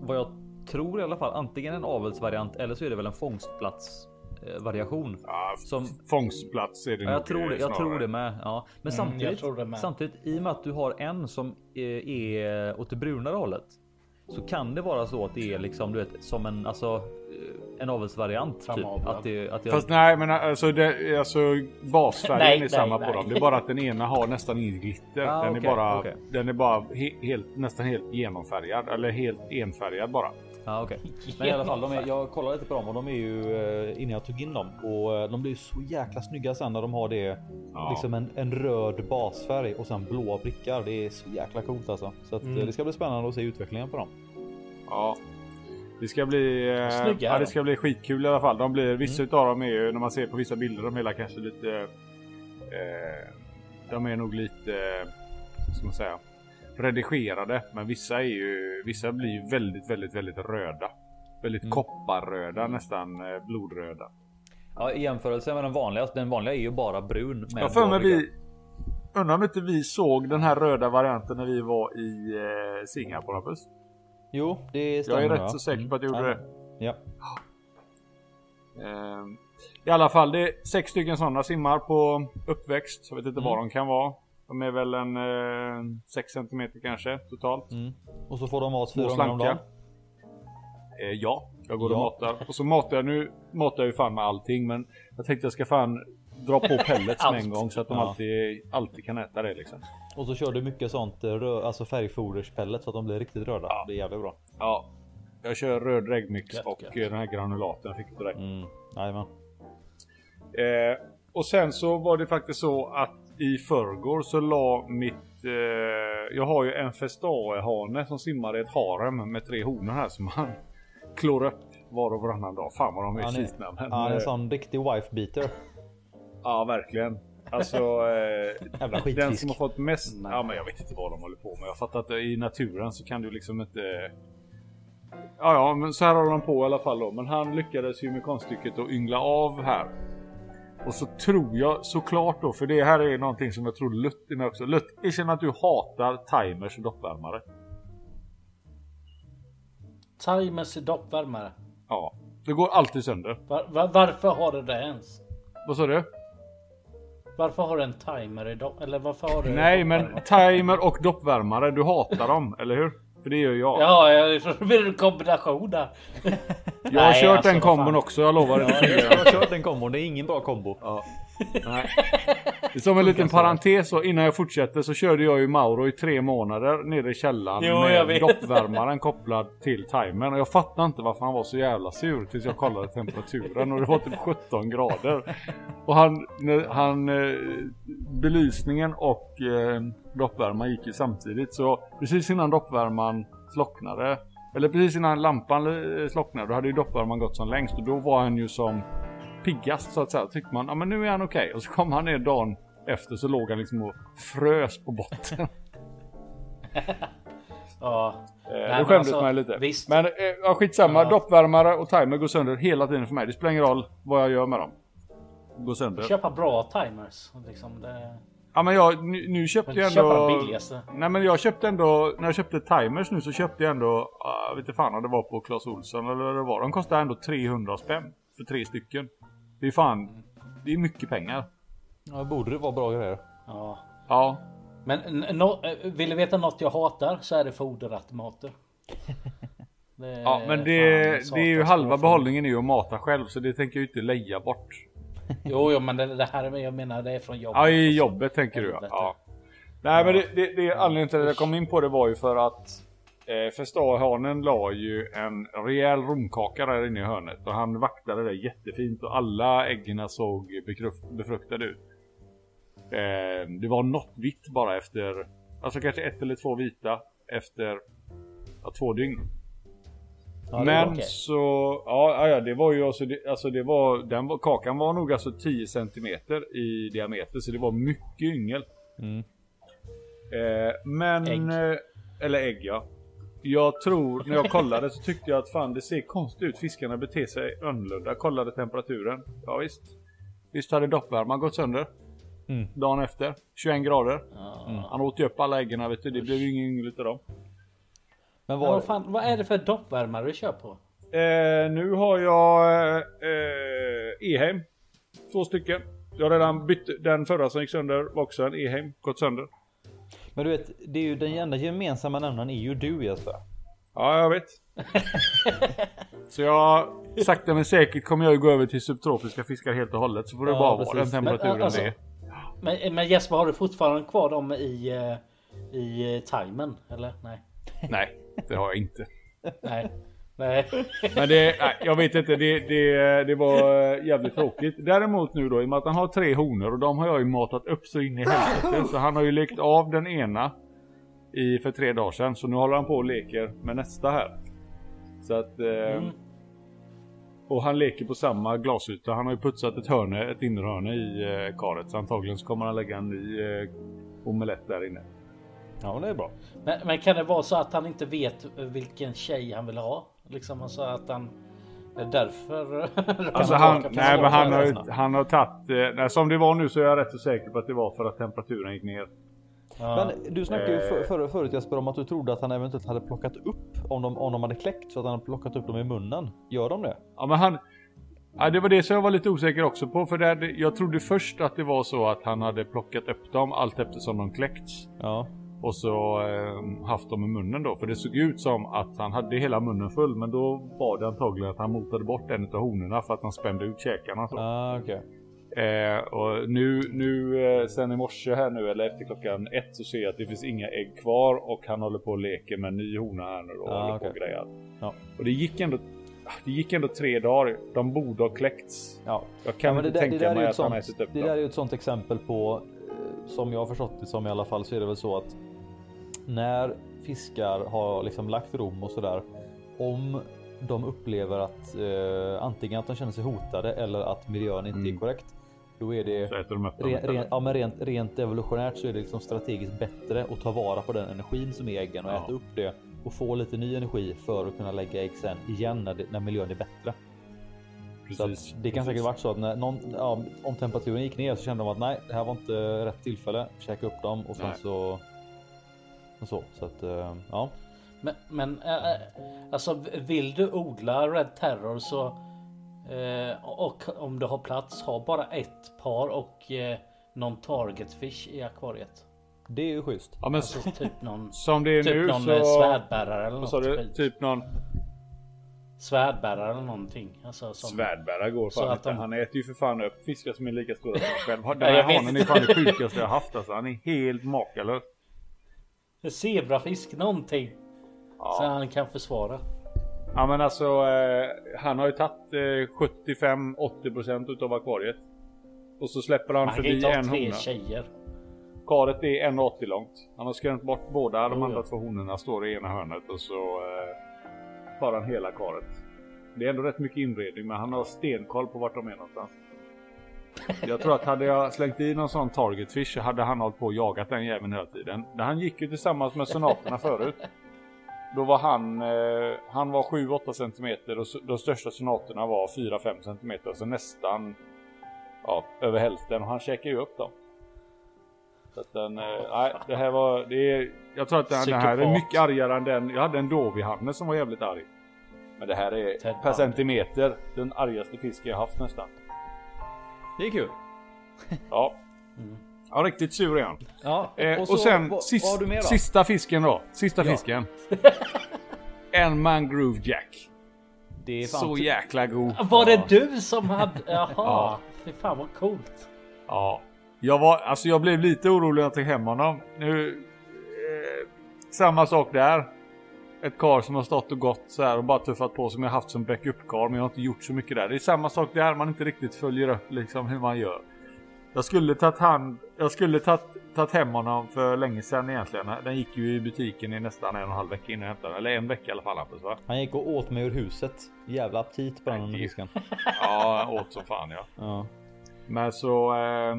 vad jag tror i alla fall antingen en avelsvariant eller så är det väl en fångstplats eh, variation. Ja, Som- Fångstplats är det Ja, jag tror det. eh, Jag tror det med. Ja, men jag samtidigt, tror det med. samtidigt i och med att du har en som är, är åt det brunare hållet så kan det vara så att det är liksom du vet som en alltså eh, en avelsvariant typ att det att jag, Fast nej men alltså, det, alltså basfärgen Nej, är nej, samma nej. på dem. Det är bara att den ena har nästan ingen glitter. Ah, den, okej, är bara, okej. den är bara he, helt, nästan helt genomfärgad. Eller helt enfärgad bara. Ja, okej. Men i alla fall, de är, jag kollade lite på dem och de är ju eh, innan jag tog in dem och eh, de blir ju så jäkla snygga sen när de har det Ja. liksom en, en röd basfärg och sen blåa prickar. Det är så jäkla coolt alltså. Så att, eh, Mm. det ska bli spännande att se utvecklingen på dem. Ja. Det ska bli... eh, Snygga ja, det de. ska bli skitkul i alla fall. De blir, vissa Mm. utav dem är ju när man ser på vissa bilder de är hela kanske lite... Eh, de är nog lite, vad ska man säga, redigerade. Men vissa är ju, vissa blir ju väldigt, väldigt, väldigt röda. Väldigt kopparröda, nästan eh, blodröda. Ja, I jämförelse med den vanliga, den vanliga är ju bara brun. Med Jag för mig vi, undrar om inte vi såg den här röda varianten när vi var i eh, Singapore Hampus? Jo, det stämmer. Jag är rätt så säker på att jag gjorde Mm. det. Ja. Ehm, I alla fall, det är sex stycken sådana simmar på uppväxt. Jag vet inte vad de kan vara. De är väl en eh, 6 cm kanske totalt. Mm. Och så får de mat fyra gånger om dagen. Eh, ja, jag går och Ja. matar. Och så matar jag nu. Matar jag ju fan med allting men jag tänkte jag ska fan dra på pellets med en gång så att de Ja. alltid, alltid kan äta det liksom. Och så kör du mycket sånt eh, rö- alltså färgfoderspellet så att de blir riktigt röda. Det är jävligt bra. Ja, jag kör röd reggmix Gött, och gött. eh, den här granulaten jag fick till dig. Mm. Jajamän. Eh, och sen så var det faktiskt så att i förrgår så la mitt... Eh, jag har ju en festae-hane som simmar i ett harem med tre honor här som han klår upp var och varannan dag. Fan vad de är slitna. Men, han är en eh, sån riktig wife beater. ja verkligen. Alltså eh, den som har fått mest... Nej. Ja men jag vet inte vad de håller på med. Jag fattar att i naturen så kan du liksom inte... Ja ja men så här håller de på i alla fall då. Men han lyckades ju med konststycket att yngla av här. Och så tror jag såklart då, för det här är någonting som jag tror Lutt är med också. Lutt, känner att du hatar timers och doppvärmare. Timers i doppvärmare. Ja. Det går alltid sönder. Var, var, varför har du det ens? Vad sa du? Varför har du en timer i dopp... Eller varför har du Nej men timer och doppvärmare, du hatar dem, eller hur? För det gör jag. Ja, jag tror det blir en kombination där. jag har Nej, kört alltså, den kombon fan. också, jag lovar. Ja, det jag har kört den kombon. Det är ingen bra kombo. Ja. Nej. Det är Som en liten parentes så innan jag fortsätter så körde jag ju Mauro i tre månader nere i källaren Jo, med doppvärmaren kopplad till timern. Och jag fattar inte varför han var så jävla sur tills jag kollade temperaturen och det var typ 17 grader. Och han, han eh, belysningen och eh, doppvärmaren gick ju samtidigt så precis innan doppvärmaren slocknade eller precis innan lampan eh, slocknade då hade ju doppvärmaren gått som längst och då var han ju som piggast så att säga. Tyckte man, ja men nu är han okej. Och så kom han ner dagen efter så låg han liksom och frös på botten. Ja. Eh, Nej, då skämdes alltså, man lite. visst. Men eh, ja, skitsamma, Ja. doppvärmare och timer går sönder hela tiden för mig. Det spelar ingen roll vad jag gör med dem. Går sönder. Köpa bra timers. Liksom det... Ja men jag, nu, nu köpte jag ändå... billigaste. Nej men jag köpte ändå, när jag köpte timers nu så köpte jag ändå, jag vet inte fan om det var på Clas Ohlson eller vad det var. De kostade ändå 300 spänn för tre stycken. Det är fan, det är mycket pengar. Ja, borde det vara bra grejer. Ja. Ja, Men no, eh, vill du veta något jag hatar så är det foderautomater. Det ja men fan det, det är ju halva behållningen är ju att mata själv så det tänker jag ju inte leja bort. Jo, jo, men det, det här är, jag menar det är från jobbet. Ja, i jobbet tänker du ja. Nej men det, det, det anledningen till att jag kom in på det var ju för att eh, Festahanen la ju en rejäl romkaka där inne i hörnet och han vaktade det jättefint och alla äggen såg befruktade ut. Eh, det var något vitt bara efter, alltså kanske ett eller två vita efter ja, två dygn. Ja, Men okej. så, ja, ja, det var ju alltså, det, alltså det var, den var, kakan var nog alltså 10 cm i diameter så det var mycket yngel. Mm. Eh, men, Ägg. eh, eller ägg ja. Jag tror, när jag kollade så tyckte jag att fan det ser konstigt ut. Fiskarna beter sig annorlunda. Jag kollade temperaturen. Ja visst. Visst hade doppvärmaren gått sönder. Mm. Dagen efter. 21 grader. Ja. Han åt ju upp alla äggen vet du. Det blev ju ingen yngel utav dem. Men Men var, vad, fan, vad är det för doppvärmare du kör på? Eh, nu har jag eh, Eheim. Två stycken. Jag har redan bytt den förra som gick sönder. Var också en Eheim. Gått sönder. men du vet, det är ju den enda gemensamma nämnaren är ju du Jesper. Ja, jag vet. så jag sakta men säkert kommer jag ju gå över till subtropiska fiskar helt och hållet. Så får det Ja, bara vara den precis. temperaturen Men, alltså- det är. Men, men Jesper, har du fortfarande kvar dem i, eh, i eh, timern? Eller? Nej. Nej, det har jag inte. Nej. Nej. Men det, nej, jag vet inte, det, det, det var jävligt tråkigt. Däremot nu då, i och med att han har tre honor och de har jag ju matat upp så in i helvete. Så han har ju lekt av den ena i, för tre dagar sedan. Så nu håller han på och leker med nästa här. Så att... Eh, Mm. Och han leker på samma glasyta. Han har ju putsat ett hörne, ett innerhörne i eh, karet. Så antagligen så kommer han lägga en ny eh, omelett där inne. Ja, men det är bra. Men, men kan det vara så att han inte vet vilken tjej han vill ha? Liksom alltså att han... Är därför... Alltså han, nej, men han, har, han har tagit... Eh, nej, som det var nu så är jag rätt så säker på att det var för att temperaturen gick ner. Ja. Men du snackade ju Eh. för, för, förut Jesper om att du trodde att han eventuellt hade plockat upp om de, om de hade kläckt så att han hade plockat upp dem i munnen. Gör de det? Ja men han... Ja, det var det som jag var lite osäker också på. För det, jag trodde först att det var så att han hade plockat upp dem allt eftersom de kläckts. Ja. Och så eh, haft dem i munnen då. För det såg ut som att han hade hela munnen full. Men då var det antagligen att han motade bort en av honorna för att han spände ut käkarna. Så. Ah, okej. Eh, och nu, nu eh, sen i morse här nu eller efter klockan ett så ser jag att det finns inga ägg kvar och han håller på och leker med en ny hona här nu då, Ah, håller okej. på och grejar. Ja. Och det gick ändå det gick ändå tre dagar. De borde ha kläckts. Ja. Jag kan ja, inte det, där, det, tänka där är mig att han sånt, har ätit upp det dem. där är ju ett sånt exempel på eh, som jag har förstått det som i alla fall så är det väl så att när fiskar har liksom lagt rom och sådär. Om de upplever att eh, antingen att de känner sig hotade eller att miljön inte är Mm. korrekt. Då är det de Ren, ren, ja, men rent, rent evolutionärt så är det liksom strategiskt bättre att ta vara på den energin som är äggen och Ja. äta upp det och få lite ny energi för att kunna lägga ägg sen igen när, det, när miljön är bättre. Så Precis. att det kan säkert varit så att när någon, ja, om temperaturen gick ner så kände de att nej, det här var inte rätt tillfälle. Käka upp dem och sen Nej. så. Och så så att eh, ja. Men, men äh, alltså vill du odla Red Terror så eh, och om du har plats ha bara ett par och eh, någon target fish i akvariet. Det är ju schysst. Ja men Alltså typ någon, som det är typ nu någon så... svärdbärare eller något du? Typ någon Svärdbärare eller någonting. Alltså, som, svärdbärare går fan att inte. de- Han äter ju för fan upp fiskar som är lika stora som han själv. Den här hanen är fan det sjukaste jag haft alltså. Han är helt makalös. Zebrafisk någonting. Så han kan försvara. Ja men alltså eh, han har ju tagit eh, 75-80% utav akvariet. Och så släpper han Man kan förbi inte ha en tre hona. tjejer. Karet är 1,80 långt. Han har skrämt bort båda de Oh, andra ja. två honorna står i ena hörnet och så eh, tar han hela karet. Det är ändå rätt mycket inredning men han har stenkoll på vart de är någonstans. Jag tror att hade jag slängt i någon sån target fish så hade han hållit på och jagat den jäveln hela tiden. Han gick ju tillsammans med sonaterna förut. Då var han, eh, han var 7-8 cm och de största sonaterna var 4-5 cm. Så nästan ja, över hälften och han käkade ju upp dem. Så att den, eh, nej det här var, det är, jag tror att den, den här är mycket argare än den. Jag hade en dovihanne som var jävligt arg. Men det här är Ted per Bundy. centimeter den argaste fisken jag haft nästan. Det är kul. Ja. Mm. Ja riktigt sur är han. Ja, Eh, och, så, sen vad, sist, vad sista fisken då. Sista Ja. fisken. en mangrove jack. det är fan Så jäkla god. Var det du som hade? Jaha. Ja. Fy fan vad coolt. Ja. Jag var, alltså jag blev lite orolig när jag tog hem honom. Nu, eh, samma sak där. Ett kar som har stått och gått så här och bara tuffat på som jag haft som backup-kar men jag har inte gjort så mycket där. Det är samma sak där man inte riktigt följer upp liksom hur man gör. Jag skulle tagit hand, jag skulle tagit, tagit hem honom för länge sedan egentligen. Den gick ju i butiken i nästan en och en halv vecka innan jag hämtade den. Eller en vecka i alla fall Hampus va? Han gick och åt mig ur huset. Jävla aptit på den det- fisken. Ja, åt som fan ja. Ja. Men så... Eh,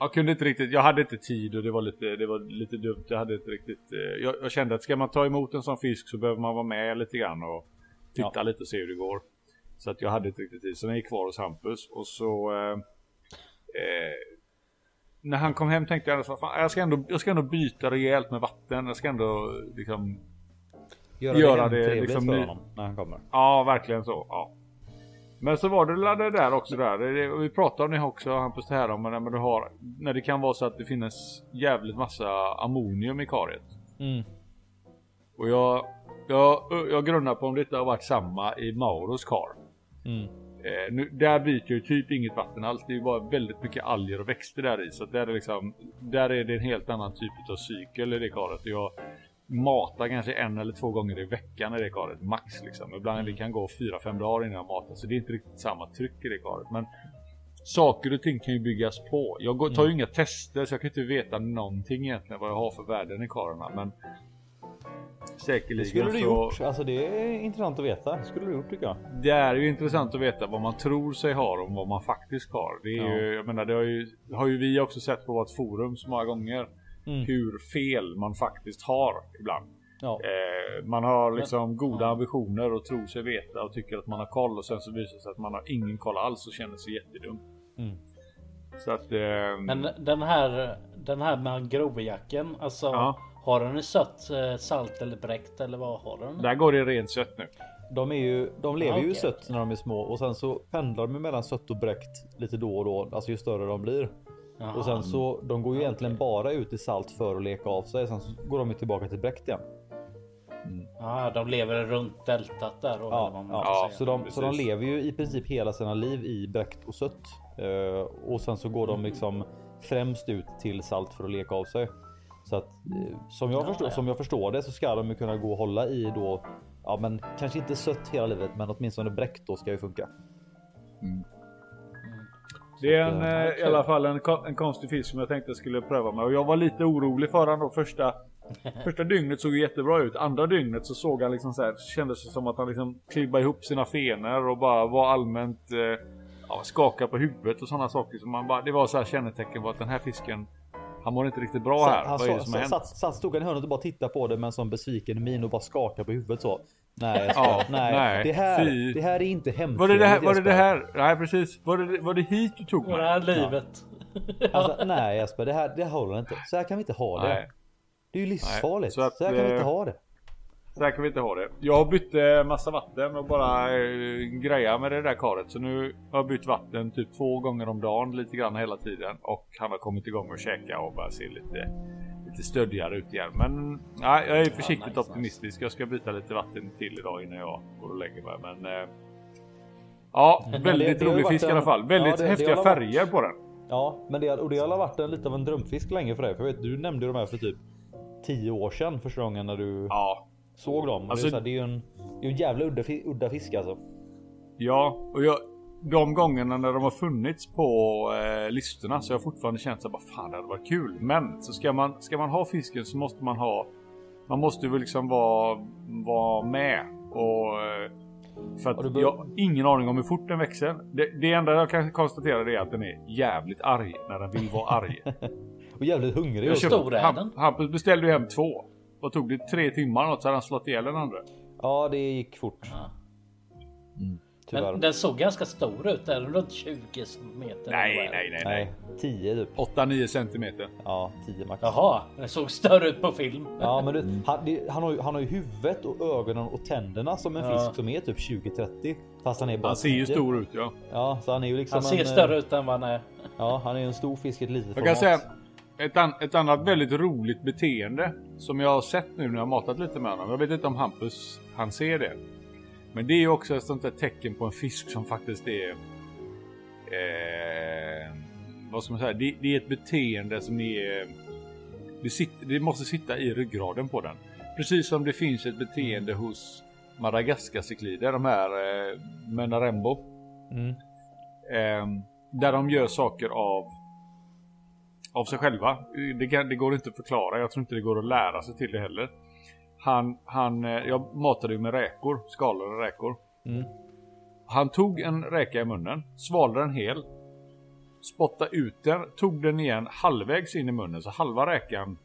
jag kunde inte riktigt, jag hade inte tid och det var lite, det var lite dumt. Jag hade inte riktigt... Eh, jag, jag kände att ska man ta emot en sån fisk så behöver man vara med lite grann och titta Ja. lite och se hur det går. Så att jag hade inte riktigt tid. Så den gick kvar hos Hampus och så... Eh, eh, när han kom hem tänkte jag att jag ska, ändå, jag ska ändå byta rejält med vatten. Jag ska ändå liksom... Göra, Göra det, det liksom för honom när han kommer. Ja, verkligen så. Ja. Men så var det det där också där. Vi pratade om det också Hampus det här om när, du har, när det kan vara så att det finns jävligt massa ammonium i karet. Mm. Och jag, jag, jag grunnar på om det inte har varit samma i Mauros kar. Mm. Eh, nu, där byter ju typ inget vatten alls. Det är ju bara väldigt mycket alger och växter där i. Så där är, liksom, där är det en helt annan typ av cykel i det karet. Jag matar kanske en eller två gånger i veckan i det karet. Max liksom. Ibland det kan gå fyra fem dagar innan jag matar. Så det är inte riktigt samma tryck i det karet. Men saker och ting kan ju byggas på. Jag går, tar ju inga tester så jag kan inte veta någonting egentligen vad jag har för värden i karlarna. Men Det säkerligen skulle du så... gjort. Alltså det är intressant att veta. Det skulle du gjort tycker jag. Det är ju intressant att veta vad man tror sig ha och vad man faktiskt har. Det är Ja. ju, jag menar, det har ju, det har ju vi också sett på vårt forum så många gånger. Mm. Hur fel man faktiskt har ibland. Ja. Eh, man har liksom goda ambitioner och tror sig veta och tycker att man har koll och sen så visar det sig att man har ingen koll alls och känner sig jättedum. Mm. Så att... Eh, Men den här, den här mangrovejacken, alltså Ja. har den sött eh, salt eller bräckt eller vad har den? där går det rent sött nu. De, är ju, de lever Ja, ju okej. sött när de är små och sen så pendlar de mellan sött och bräckt lite då och då. Alltså ju större de blir. Jaha. Och sen så de går ju egentligen bara ut i salt för att leka av sig. Sen så går de ju tillbaka till bräckt igen. Ja, de lever runt deltat där. då, eller Ja, ja. Så, de, så de lever ju i princip hela sina liv i bräckt och sött. Eh, och sen så går de liksom främst ut till salt för att leka av sig. Så att eh, som jag, Ja, förstår, ja. som jag förstår det så ska de ju kunna gå och hålla i då. Ja, men kanske inte sött hela livet, men åtminstone bräckt då ska ju funka. Det är en, Ja, eh, i alla fall en, en konstig fisk som jag tänkte jag skulle pröva med. Och jag var lite orolig för honom då första Första dygnet såg jättebra ut. Andra dygnet så såg han liksom så här, kändes det som att han liksom klibbade ihop sina fenor och bara var allmänt eh, ja, skaka på huvudet och sådana saker. Så man bara, det var så här kännetecken på att den här fisken han mår inte riktigt bra Så här. han Vad är det som sa- hänt? satt, satt, stod han i hörnet och bara tittade på det med en sån besviken min och bara skakade på huvudet så. Nej, Ja, nej, nej, det, här, fy. det här är inte hemtrevligt. Var det det här? Var det, det här? Nej precis. Var det, var det hit du tog Och det mig? här livet. Alltså, nej Jesper, det här, det här håller inte. Så här kan vi inte ha det. Nej. Det är ju livsfarligt. Så så, att, här kan vi eh, inte ha det. Så här kan vi inte ha det. Jag bytte massa vatten och bara eh, greja med det där karet. Så nu har jag bytt vatten typ två gånger om dagen lite grann hela tiden. Och han har kommit igång och käka och bara ser lite, lite stöddigare ut igen. Men nej, jag är försiktigt nice, optimistisk. Jag ska byta lite vatten till idag innan jag går och lägger mig. Men eh, ja, det- väldigt det ju rolig fisk i en- alla fall. Väldigt ja, det- det häftiga varit- färger på den. Ja, men det, och det har varit en, lite av en drömfisk länge för dig. För jag vet, du nämnde de här för typ 10 år sedan första gången när du Ja, såg dem. Alltså- det, är så här, det är ju en, det är ju en jävla udda, udda fisk alltså. Ja, och jag, de gångerna när de har funnits på eh, listorna så har jag fortfarande känt att fan det hade varit kul. Men så ska man, ska man ha fisken så måste man ha Man måste ju liksom vara, vara med och eh, för att bör- jag har ingen aning om hur fort den växer. Det, det enda jag kan konstatera är att den är jävligt arg när den vill vara arg. Och jävligt hungrig. Hur stor är den? Hampus beställde ju hem två. Vad tog det? Tre timmar något så hade han slått ihjäl den andra. Ja, det gick fort. Ja. Tyvärr. Men den såg ganska stor ut. Är den runt 20 meter? Nej, nej, nej, nej. Nej, 10 typ. 8-9 centimeter. Ja, 10 max. Jaha, den såg större ut på film. Ja, men du, han, det, han, har ju, han har ju huvudet och ögonen och tänderna som en Ja. fisk som är typ 20-30. Fast han är bara Han ser ju 10. stor ut ja. Ja, så han är ju liksom Han ser en, större eh, ut än vad han är. Ja, han är ju en stor fisk i ett litet Jag kan format. säga ett, an, ett annat väldigt roligt beteende som jag har sett nu när jag har matat lite med honom. Jag vet inte om Hampus han ser det. Men det är ju också ett sånt där tecken på en fisk som faktiskt är... Eh, vad ska man säga? Det, det är ett beteende som är... Det, sitter, det måste sitta i ryggraden på den. Precis som det finns ett beteende hos Madagaskarcyklider, de här eh, Menarembo. Mm. Eh, där de gör saker av av sig själva. Det, kan, det går inte att förklara. Jag tror inte det går att lära sig till det heller. Han, han, eh, jag matade ju med räkor, skalade räkor. Mm. Han tog en räka i munnen, svalde den hel, spottade ut den, tog den igen halvvägs in i munnen, så halva räkan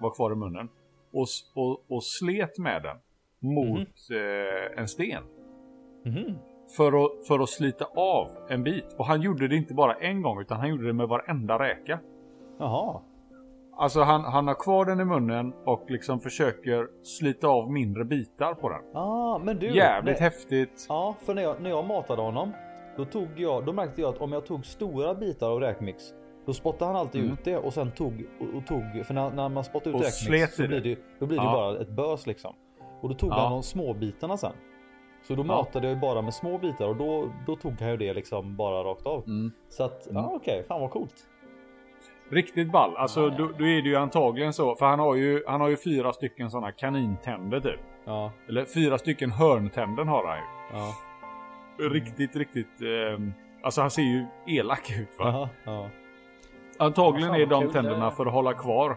var kvar i munnen. Och, och, och slet med den mot eh, en sten. Mhm. För att, för att slita av en bit. Och han gjorde det inte bara en gång, utan han gjorde det med varenda räka. Jaha. Alltså han, han har kvar den i munnen och liksom försöker slita av mindre bitar på den. Ah, men du. Jävligt nej. häftigt. Ja, för när jag, när jag matade honom. Då, tog jag, då märkte jag att om jag tog stora bitar av räkmix. Då spottade han alltid Mm. ut det och sen tog och, och tog. För när, när man spottar ut Och räkmix så blir det. då blir det Ja. bara ett bös liksom. Och då tog Ja. han de små bitarna sen. Så då Ja. matade jag bara med små bitar och då, då tog han ju det liksom bara rakt av. Mm. Så att, Mm. ja okej, fan vad coolt. Riktigt ball. Alltså då, då är det ju antagligen så. För han har ju, han har ju fyra stycken sådana kanintänder typ. Ja, Eller fyra stycken hörntänder har han ju. ja. Riktigt, riktigt. ehm, alltså han ser ju elak ut va. Ja. Antagligen Fan, är de kul tänderna för att hålla kvar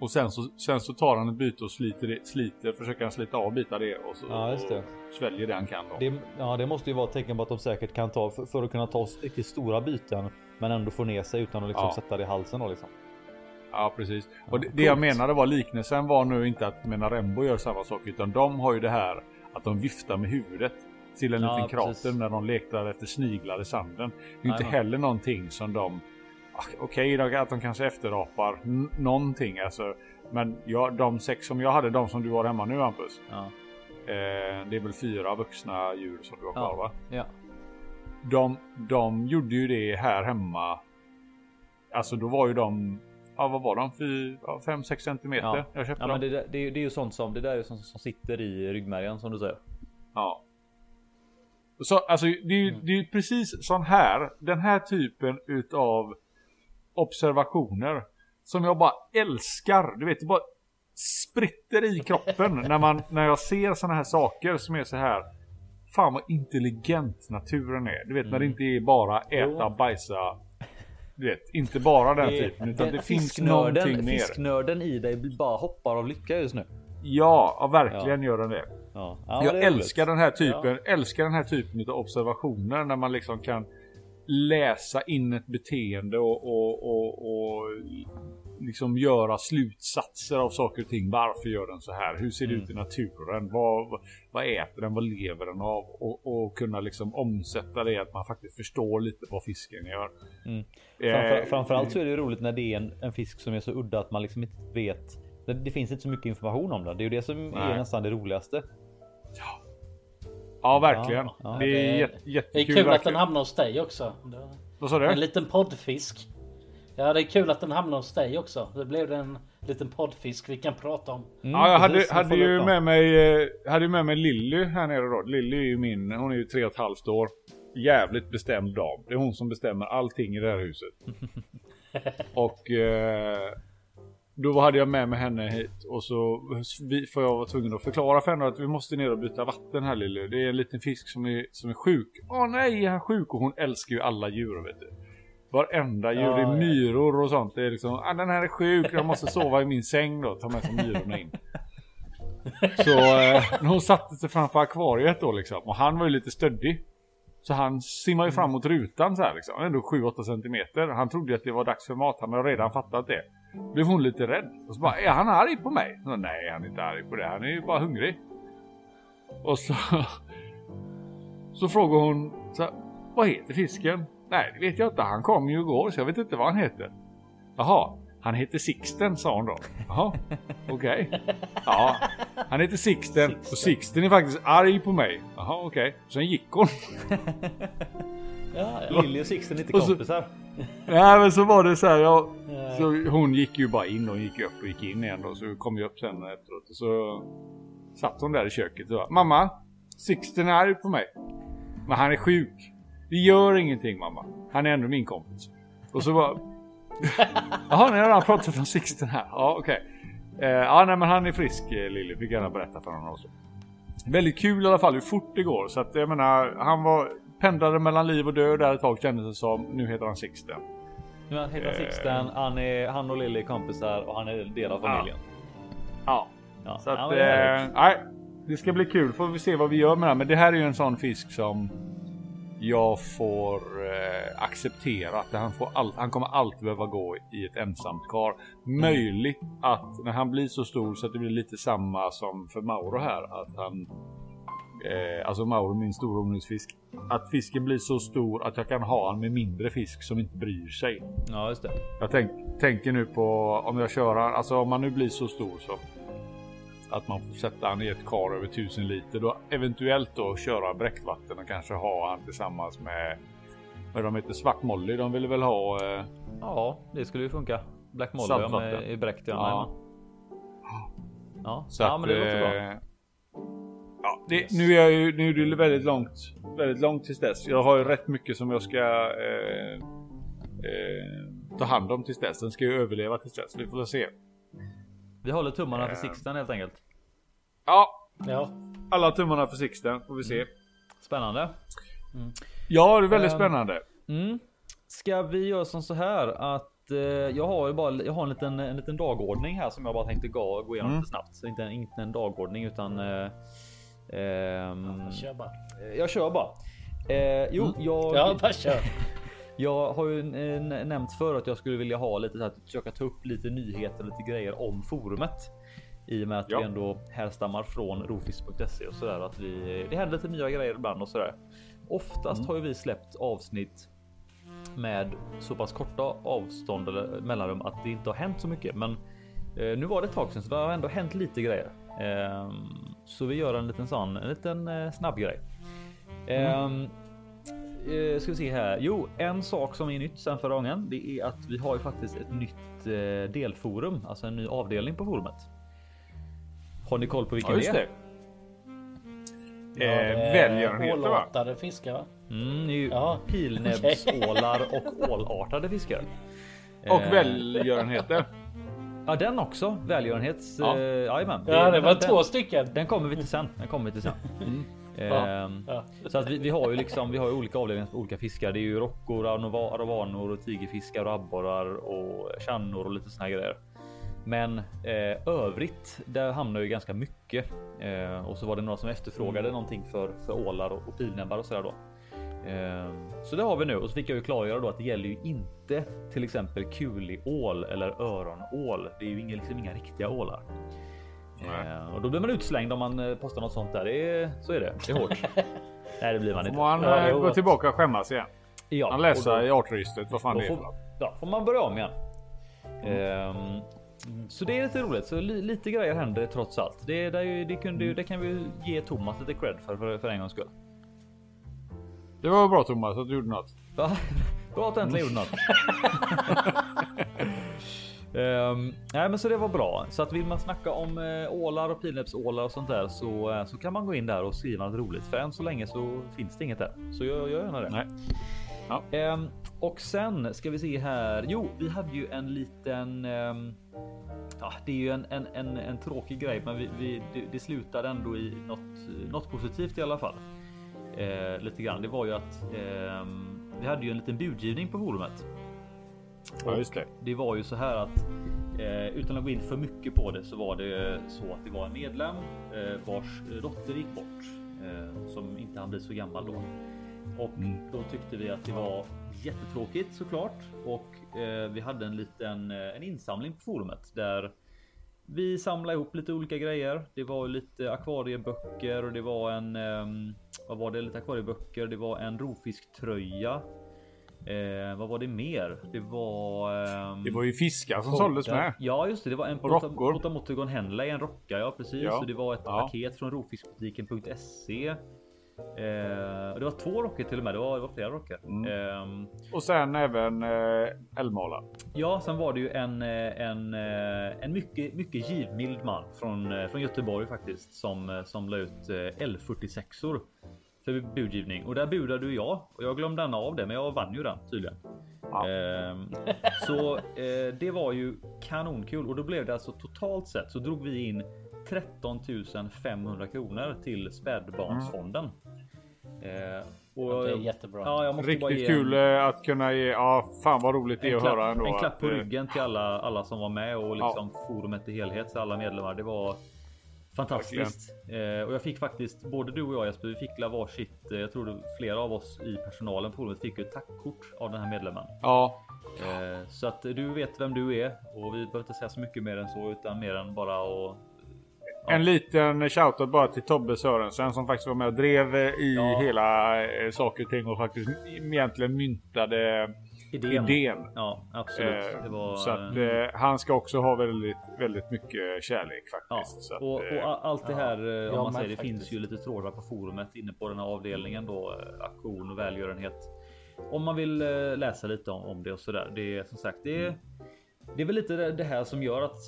Och sen så, sen så tar han ett byte och sliter, det, sliter försöker han slita av bitar det och så Ja, just det. och sväljer det han kan då. Det, ja, det måste ju vara ett tecken på att de säkert kan ta för, för att kunna ta riktigt stora byten. Men ändå få ner sig utan att liksom Ja. sätta det i halsen då liksom. Ja precis. Och det, det jag menade var liknelsen var nu inte att Mena Rembo gör samma sak utan de har ju det här att de viftar med huvudet till en Ja, liten krater precis. när de letar efter sniglar i sanden. Det är inte Jajamän. heller någonting som de Ah, Okej då, att de kanske efterapar någonting alltså. Men ja, de sex som jag hade, de som du har hemma nu Hampus. Ja. Eh, det är väl fyra vuxna djur som du har kvar Ja. va? Ja. De, de gjorde ju det här hemma. Alltså då var ju de, ja vad var de? 5-6 centimeter. Ja. Jag köpte Ja, dem. men det, det, är- det är ju sånt som det där är sånt som sitter i ryggmärgen som du säger. Ja. Så, alltså, det är ju ju precis sån här, den här typen utav observationer som jag bara älskar. Du vet, det bara spritter i kroppen när, man, när jag ser såna här saker som är så här. Fan vad intelligent naturen är. Du vet när det inte är bara äta, bajsa. Du vet, inte bara den typen. Utan det, finns någonting mer. fisknörden i dig bara hoppar av lycka just nu. Ja, ja verkligen gör den det. Ja, ja jag det älskar den här typen, älskar den här typen av observationer när man liksom kan läsa in ett beteende och, och, och, och liksom göra slutsatser av saker och ting. Varför gör den så här? Hur ser det Mm. ut i naturen? Vad, vad- äter den? Vad lever den av? Och, och kunna liksom omsätta det att man faktiskt förstår lite vad fisken gör. Mm. Eh, Framför, framförallt så är det roligt när det är en, en fisk som är så udda att man liksom inte vet. Det, det finns inte så mycket information om den. Det är ju det som är Nej. nästan det roligaste. Ja, verkligen. Ja, ja. det är Det är- jätte, Det är jättekul. kul att den verkligen. hamnar hos dig också. Vad sa du? En liten poddfisk. Ja, det är kul att den hamnar hos dig också. Det blev en liten poddfisk vi kan prata om. Mm, Ja, jag hade, precis, hade ju med mig, eh, hade med mig Lilly här nere då. Lilly är ju min, hon är ju tre och ett halvt år. Jävligt bestämd dam. Det är hon som bestämmer allting i det här huset. och eh, då hade jag med mig henne hit och så för jag var tvungen att förklara för henne att vi måste ner och byta vatten här Lilly. Det är en liten fisk som är, som är sjuk. Åh nej, är han sjuk? Och hon älskar ju alla djur vet du. Varenda djur, Ja, det är myror och sånt. Det är liksom, ah, den här är sjuk, jag måste sova i min säng då. Ta med sig myrorna in. Så eh, hon satte sig framför akvariet då liksom. Och han var ju lite stöddig. Så han simmade ju fram mot rutan så här liksom. Ändå 7-8 centimeter. Han trodde att det var dags för mat. Han hade redan fattat det. Blev hon lite rädd. Och så bara, är han arg på mig? Så, Nej, han är inte arg på det. Han är ju bara hungrig. Och så... Så frågar hon så här, Vad heter fisken? Nej, det vet jag inte. Han kom ju igår så jag vet inte vad han heter. Jaha, han heter Sixten sa hon då. Jaha, okej. Ja, han heter Sixten och Sixten är faktiskt arg på mig. Jaha, okej. Sen gick hon. Ja, Lilly och Sixten är inte Och kompisar. Nej men så var det så här. Ja, så hon gick ju bara in och gick upp och gick in igen då. Så kom jag upp sen efteråt. Och så satt hon där i köket och bara, Mamma, Sixten är arg på mig. Men han är sjuk. Det gör ingenting mamma. Han är ändå min kompis. Och så bara... Jaha, ni har redan pratat om Sixten här. Ja, okej. Eh, ja, nej men han är frisk eh, Lilly. Fick gärna berätta för honom också. Väldigt kul i alla fall hur fort det går. Så att jag menar, han var pendlade mellan liv och död där ett tag kändes det som. Nu heter han Sixten. Nu han heter Eh. Sixten, han, är, han och Lilly är kompisar och han är del av familjen. Ja. Ja. Så Ja, att, men det är eh, nej, det ska bli kul. Får vi se vad vi gör med det här. Men det här är ju en sån fisk som jag får eh, acceptera att han, får all, han kommer alltid behöva gå i ett ensamt kar. Möjligt att när han blir så stor så att det blir lite samma som för Mauro här. Att han, eh, alltså Mauro min stora. Att fisken blir så stor att jag kan ha han med mindre fisk som inte bryr sig. ja, just det. Jag tänk, tänker nu på om jag kör han, alltså om man nu blir så stor så att man får sätta han i ett kar över 1000 liter då eventuellt då köra bräckvatten och kanske ha han tillsammans med vad de heter Svart Molly. De ville väl ha eh, Ja, det skulle ju funka. Black Molly Saltvatten. i bräckt. Ja. Ja. Ja, så ja att, men det låter bra. Ja, det, nu är jag ju nu är det väldigt långt, väldigt långt tills dess. Jag har ju rätt mycket som jag ska eh, eh, ta hand om tills dess. Den ska ju överleva tills dess. Vi får se. Vi håller tummarna för eh. Sixten helt enkelt. Ja, Ja, alla tummarna för Sixten får vi se. Spännande. Ja, det är väldigt Ehm, spännande. Mm. Ska vi göra som så här att eh, jag har ju bara jag har en liten, en liten dagordning här som jag bara tänkte gå, gå igenom Mm. lite snabbt. Så inte, en- inte en dagordning utan eh, ehm, Kör bara. jag kör bara. Eh, jo, jag, Ja, bara kör. jag har ju eh, nämnt för att jag skulle vilja ha lite så här, försöka ta upp lite nyheter och lite grejer om forumet. I och med att Ja. vi ändå härstammar från rofis.se och sådär att vi det händer lite nya grejer ibland och sådär. Oftast har ju vi släppt avsnitt med så pass korta avstånd eller mellanrum att det inte har hänt så mycket. Men eh, nu var det ett tag sedan så det har ändå hänt lite grejer. Ehm, så vi gör en liten sån, en liten eh, snabb grej. Ehm, eh, ska vi se här. Jo, en sak som är nytt sen förra gången. Det är att vi har ju faktiskt ett nytt eh, delforum, alltså en ny avdelning på forumet. Har ni koll på vilken Ja, just det det. är? Eh, välgörenheter va? Ålartade fiskar va? Mm, det är ju Ja. pilnäbbsålar och ålartade fiskar. Och Eh, välgörenheter. Ja, den också. Välgörenhets... Ja. eh, Jajamän. Ja, det var den, två stycken. Den kommer vi till sen. Den kommer vi till sen. Ehm, Ja. Så att vi, vi har ju liksom, vi har ju olika avdelningar för olika fiskar. Det är ju rockor, arovanor och tigerfiskar och abborrar och tjannor och lite såna här grejer. Men eh, övrigt, där hamnar ju ganska mycket. Eh, och så var det några som efterfrågade någonting för, för ålar och, och pilnäbbar och sådär då. Eh, så det har vi nu och så fick jag ju klargöra då att det gäller ju inte till exempel kuliål eller öronål. Det är ju inga, liksom inga riktiga ålar. Eh, och då blir man utslängd om man eh, postar något sånt där. Det är, så är det. Det är hårt. Nej, det blir man Får inte. man Ja, eh, jo. gå tillbaka och skämmas igen. Ja, Man läser då- i artregistret vad fan det är får, ja, får man börja om igen. Ehm, så det är lite roligt. Så li, lite grejer händer trots allt. Det, det, det, kunde, det kan vi ge Thomas lite cred för, för, för en gångs skull. Det var bra Thomas att du gjorde något. Ja, Bra att du äntligen gjorde något. Ehm, nej, men så det var bra. Så att vill man snacka om eh, ålar och pilnäbbsålar och sånt där så, eh, så kan man gå in där och skriva något roligt. För än så länge så finns det inget där. Så jag gör gärna det. Nej. Ja. Ehm, och sen ska vi se här. Jo, vi hade ju en liten. ehm, ja, det är ju en, en, en, en tråkig grej, men vi, vi, det, det slutade ändå i något, något positivt i alla fall. Eh, lite grann. Det var ju att ehm, vi hade ju en liten budgivning på forumet. Ja, just det. Det var ju så här att eh, utan att gå in för mycket på det så var det så att det var en medlem eh, vars dotter gick bort eh, som inte han bli så gammal då. Och då tyckte vi att det var jättetråkigt såklart och eh, vi hade en liten eh, en insamling på forumet där vi samlade ihop lite olika grejer. Det var lite akvarieböcker och det var en ehm, vad var det? Lite akvarieböcker. Det var en rovfisktröja. Eh, vad var det mer? Det var. ehm, Det var ju fiskar som såldes med. Ja, just det. Det var en rockor. Henley, en rocka. Ja, precis. Ja. Och det var ett Ja. paket från rovfiskbutiken.se. Eh, det var två rockor till och med. Det var, det var flera rockor. Mm. Ehm, Och sen även eh, älgmalar. Ja, sen var det ju en, eh, en, eh, en mycket, mycket givmild man från, eh, från Göteborg faktiskt som, eh, som la ut eh, L46or för budgivning och där budade ju jag och jag glömde den av det, men jag vann ju den tydligen. Ja. Ehm, så eh, det var ju kanonkul och då blev det alltså totalt sett så drog vi in 13 500 kronor till spädbarnsfonden. Eh, och, Det är jättebra. Ja, jag måste bara ge Riktigt en- kul eh, att kunna ge. Ja, fan vad roligt det är en att klapp, höra ändå. en klapp på att, eh, ryggen till alla, alla som var med och liksom forumet i helhet, så alla medlemmar. Det var fantastiskt. Eh, och jag fick faktiskt, både du och jag Jesper, vi fick la varsitt, eh, jag tror det flera av oss i personalen på forumet fick ju ett tackkort av den här medlemmen. Ja, Eh, så att du vet vem du är och vi behöver inte säga så mycket mer än så utan mer än bara att En liten shoutout bara till Tobbe Sörensen som faktiskt var med och drev eh, i Ja. hela eh, saker och ting och faktiskt egentligen myntade idén. idén. Ja, absolut. Eh, Det var, så att eh, eh, han ska också ha väldigt, väldigt mycket kärlek Ja, faktiskt. Så att, och, och allt det här, Ja, om man men säger, det faktiskt. finns ju lite trådar på forumet inne på den här avdelningen då, aktion och välgörenhet. Om man vill läsa lite om, om det och sådär. Det är som sagt, det är, det är väl lite det här som gör att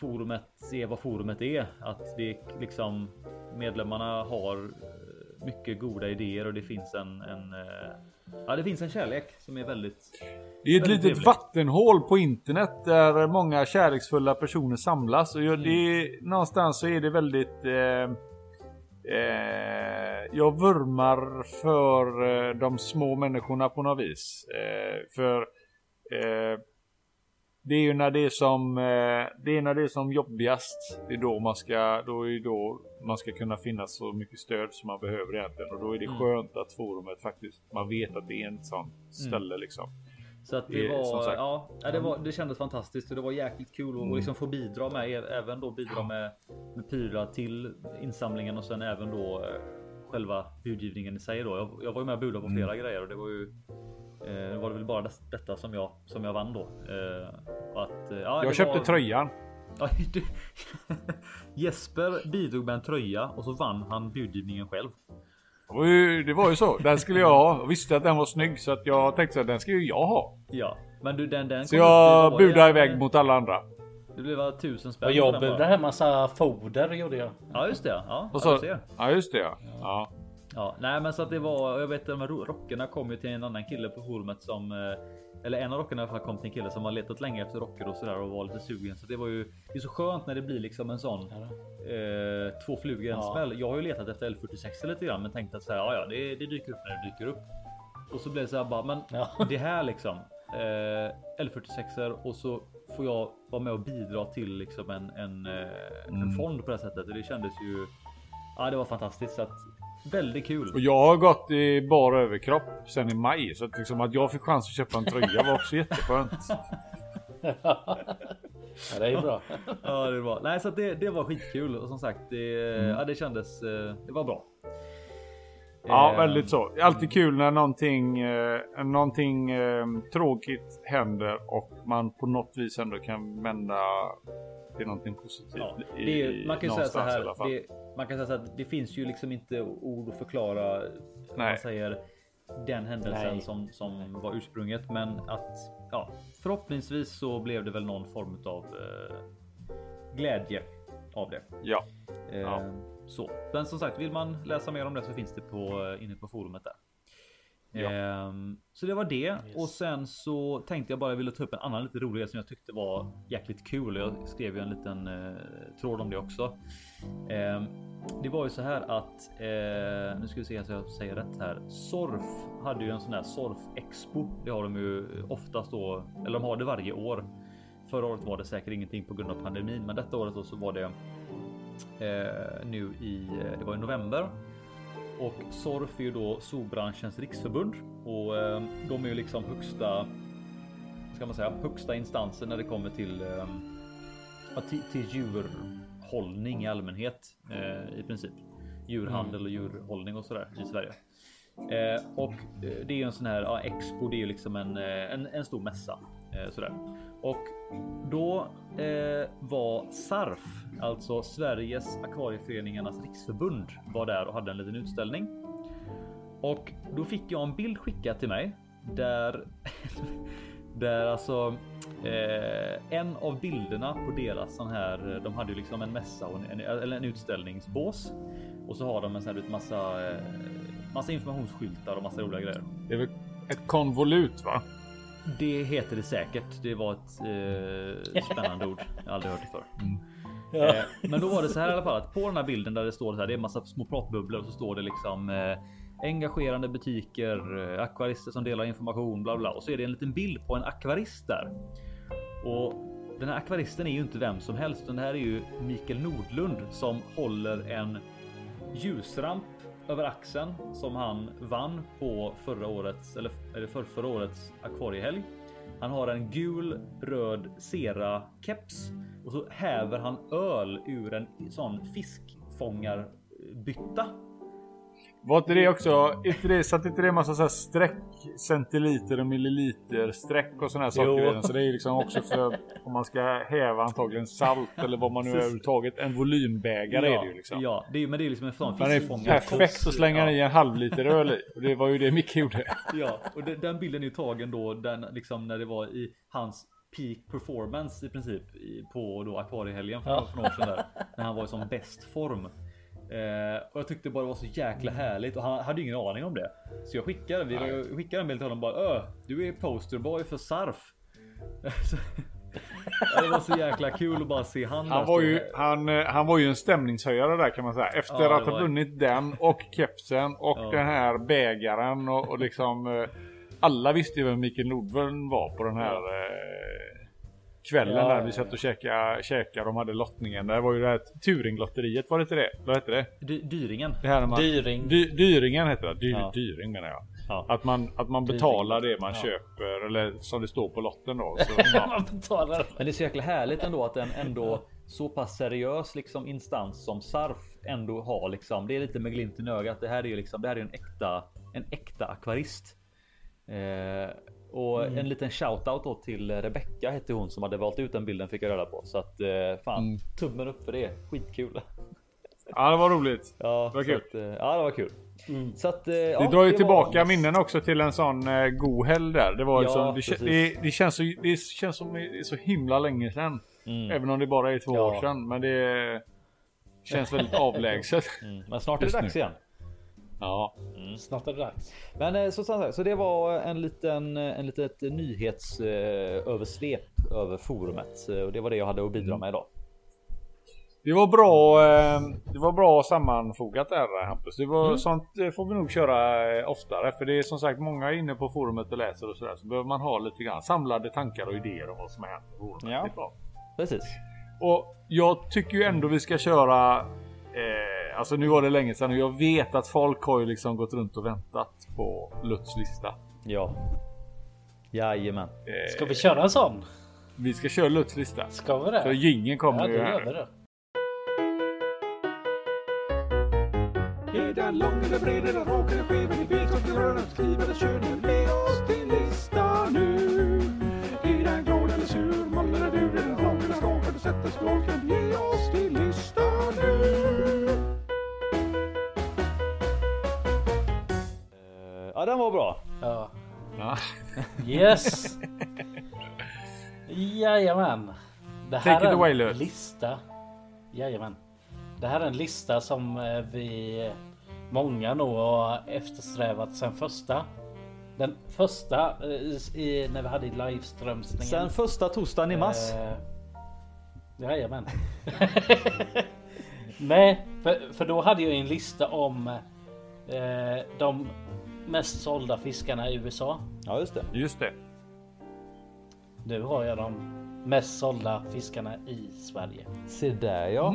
forumet är vad forumet är. Att det liksom medlemmarna har eh, mycket goda idéer och det finns en, en eh, Ja, det finns en kärlek som är väldigt Det är ett litet trevligt. vattenhål på internet där många kärleksfulla personer samlas. Och jag- det är, någonstans så är det väldigt... Eh, eh, jag vurmar för eh, de små människorna på något vis. Eh, för Det är ju när det är som, eh, det är när det är som jobbigast. Det är då man ska, då är då man ska kunna finna så mycket stöd som man behöver egentligen. Och då är det Mm. skönt att forumet faktiskt, man vet att det är en sån ställe liksom. Så att det, Det var, ja, det, var, det kändes fantastiskt och det var jäkligt kul att och liksom få bidra med även då bidra med, med prylar till insamlingen och sen även då eh, själva budgivningen i sig då. Jag, jag var ju med och budade på flera grejer och det var ju eh, det var det väl bara des- detta som jag som jag vann då. Eh, och att, eh, ja, det Jag köpte var, tröjan. Jesper bidrog med en tröja och så vann han budgivningen själv. Det var ju, det var ju så. Den skulle jag ha. Jag visste att den var snygg så att jag tänkte att den ska ju jag ha. Ja, men du den den. Så jag budade iväg mot alla andra. Det blev tusen spänn. Och jag budade här massa foder gjorde jag. Ja just det. Ja, Och så, ja just det ja. ja. Ja, nej men så att det var, jag vet de här ro- rockerna kom ju till en annan kille på forumet som eh, eller en av rockarna i alla fall kom till en kille som har letat länge efter rocker och sådär och var lite sugen. Så det var ju det är så skönt när det blir liksom en sån eh, två flugor i en Ja. smäll. Jag har ju letat efter L46 lite grann men tänkt att så här, ja, ja det, det dyker upp när det dyker upp. Och så blev det så här bara, men Ja. det här liksom eh, L46 och så får jag vara med och bidra till liksom en, en, eh, en fond på det här sättet. Och det kändes ju. Ja, det var fantastiskt så att väldigt kul. Och jag har gått i bar överkropp sen i maj. Så att, liksom att jag fick chans att köpa en tröja var också jätteskönt. Ja, det är ju bra. Ja, det var. Nej, så att det, det var skitkul och som sagt, det, ja, det kändes. eh, Det var bra. Ja, Eh, väldigt så. Är alltid kul när någonting, eh, någonting eh, tråkigt händer och man på något vis ändå kan vända till någonting positivt. Ja, det är, man kan säga så här. Det, man kan säga så att det finns ju liksom inte ord att förklara. Nej. Man säger den händelsen Nej. som som var ursprunget, men att ja, förhoppningsvis så blev det väl någon form av eh, glädje av det. Ja. Eh, Ja. Så, men som sagt, vill man läsa mer om det så finns det på inne på forumet där. Ja. Ehm, så det var det och sen så tänkte jag bara jag ville ta upp en annan lite rolig grej som jag tyckte var jäkligt kul. Jag skrev ju en liten eh, tråd om det också. Ehm, det var ju så här att eh, nu ska vi se så jag säger rätt här. Sorf hade ju en sån här Sorf Expo. Det har de ju oftast då, eller de har det varje år. Förra året var det säkert ingenting på grund av pandemin, men detta året då så var det eh, nu i, eh, det var i november. Och Sorf är ju då zoobranschens riksförbund och eh, de är ju liksom högsta, ska man säga, högsta instansen när det kommer till, eh, till, till djurhållning i allmänhet eh, i princip. Djurhandel och djurhållning och sådär i Sverige. Eh, och eh, det är ju en sån här ja, expo. Det är ju liksom en, eh, en, en stor mässa eh, sådär. Och då eh, var SARF, alltså Sveriges akvarieföreningarnas riksförbund, var där och hade en liten utställning. Och då fick jag en bild skickad till mig där där alltså eh, en av bilderna på deras sån här. De hade ju liksom en mässa och en, eller en utställningsbås och så har de en sån här vet, massa eh, massa informationsskyltar och massa roliga grejer. Det är väl ett konvolut va? Det heter det säkert. Det var ett eh, spännande ord. Jag har aldrig hört det förr. Ja. Eh, men då var det så här i alla fall att på den här bilden där det står så här. Det är en massa små pratbubblor och så står det liksom eh, engagerande butiker, eh, akvarister som delar information, bla bla. Och så är det en liten bild på en akvarist där. Och den här akvaristen är ju inte vem som helst, det här är ju Mikael Nordlund som håller en ljusramp över axeln som han vann på förra årets eller, eller för förra årets akvariehelg. Han har en gul röd Sera keps och så häver han öl ur en sån fiskfångarbytta. Var inte det också, inte det, satt inte det en massa så här streck, centiliter och milliliter streck och här saker Jo. i den? Så det är ju liksom också för om man ska häva antagligen salt eller vad man nu överhuvudtaget. En volymbägare är det ju liksom. Ja, det är, men det är liksom en sån det är perfekt att slänga Ja. i en halv liter öl i. Och det var ju det Micke gjorde. Ja, och det, den bilden är ju tagen då den liksom när det var i hans peak performance i princip på då akvariehelgen för, Ja. för några år sedan där. När han var i som bäst form. Eh, och jag tyckte bara det var så jäkla härligt och han hade ju ingen aning om det. Så jag skickade, vi, jag skickade en bild till honom bara Öh, du är posterboy för SARF. Ja, det var så jäkla kul att bara se han Han var ju, han, eh, han var ju en stämningshöjare där kan man säga. Efter Ja, att ha var- vunnit den och kepsen och Ja. den här bägaren och, och liksom eh, alla visste ju vem Mikael Nordlund var på den här eh, kvällen Ja, där ja, vi satt ja. och käkade, käkade de hade lottningen. Det var ju det här Turinglotteriet, var det inte det? Vad hette det? Dy Dyringen. Det här man, Dyring. Dy, dyringen heter det. Dy, Ja. Dyring menar jag. Ja. Att man, att man betalar det man köper eller som det står på lotten då. Så, ja. Man betalar. Men det är så jäkla härligt ändå att en ändå så pass seriös liksom instans som SARF ändå har liksom. Det är lite med glimten i ögat. Det här är ju liksom. Det här är en äkta, en äkta akvarist. Eh, och Mm. en liten shoutout då till Rebecca hette hon som hade valt ut den bilden fick jag reda på. Så att eh, fan Mm. tummen upp för det. Skitkul. ja, det var roligt. Ja, var så kul. Att, eh, ja, det var kul. Så att, eh, ja, Det drar ju var- tillbaka minnen också till en sån eh, god helg där. Det var Ja, liksom, det, det, det, känns så, det känns som det är så himla länge sedan. Mm. Även om det bara är två Ja. år sedan. Men det känns väldigt avlägset. Mm, men snart är det dags nu. igen. Ja. Snart är det dags. Men eh, så, så, så det var en liten, en litet nyhetsöversvep eh, över forumet Eh, och det var det jag hade att bidra med idag. Det var bra. eh, Det var bra sammanfogat där Hampus. Det var Mm. sånt eh, får vi nog köra eh, oftare. För det är som sagt många inne på forumet och läser och sådär. Så behöver man ha lite grann samlade tankar och idéer om vad som har hänt på forumet. Ja. Precis. Och jag tycker ju ändå vi ska köra. Eh, alltså nu var det länge sedan och jag vet att folk har ju liksom gått runt och väntat på Lutz lista. Ja. Jajamän. Eh, Ska vi köra en sån? Vi ska köra Lutz lista. Ska vi det? Så gingen kommer ja, det ju gör här. vi det. Är den lång eller bred eller rak eller skev? Ni vet vad ni rör skriva eller kör nu med oss till lista nu. Är den glad eller sur? Moll eller dur? Är den rak eller slak? Har du sett en skak? Ja, den var bra. Ja. Ja. Yes! Jajamän. Det här Take it är away, en lista. Jajamän. Det här är en lista som eh, vi många nog har eftersträvat sen första. Den första eh, i, i, när vi hade liveströmsningen. Sen första torsdagen i mars. Eh, jajamän. Nej, för, för då hade jag en lista om eh, de mest sålda fiskarna i USA. Ja, just det. Just det. Nu har jag de mest sålda fiskarna i Sverige. Se där ja.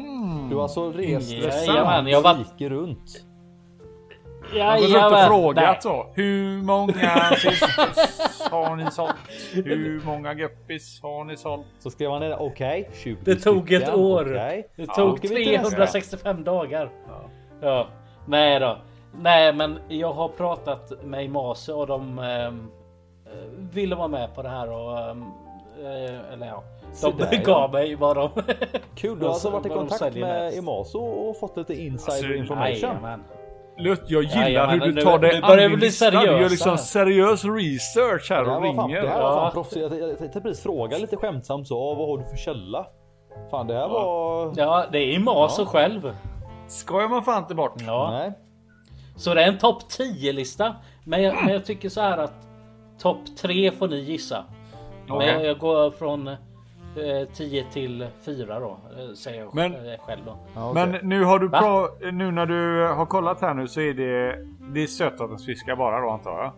Du har alltså rest Jajamän, jag har varit... runt. Jag har gått runt och Jajamän, frågat så. Hur många sisters har ni sålt? Hur många guppis har ni sålt? Så skrev man ner okej. 20 Det tog ett stycken, år. okej. Det Ja, tog nästa? 365 dagar. Ja. Nej då. Nej men jag har pratat med Imase och de ehm, eh, ville vara med på det här och ehm, eh, eller ja. De där, ja. gav mig vad de... Kul, du har alltså varit i kontakt med. Emaso och fått lite insider Alltså, information. Jajamän. Lut, jag gillar Jajamän, hur du nu- tar dig nu börjar an vi din bli lista. Du gör liksom seriös research här och var fan, ringer. det här var Ja. fan proffsigt. Jag, tänkte precis fråga lite skämtsamt så, "Ah, vad har du för källa? Fan det här var... Ja det är Imase själv. Skojar man fan inte bort. Ja. Nej. Så det är en topp 10 lista. Men jag, men jag tycker så här att topp 3 får ni gissa. Men jag, jag går från eh, 10 till 4 då. eh, Säger jag Men- eh, själv då. Ja, okej. Men nu har du Va? pra- nu när du har kollat här nu så är det Det är sötvattensfiskar bara då antar jag?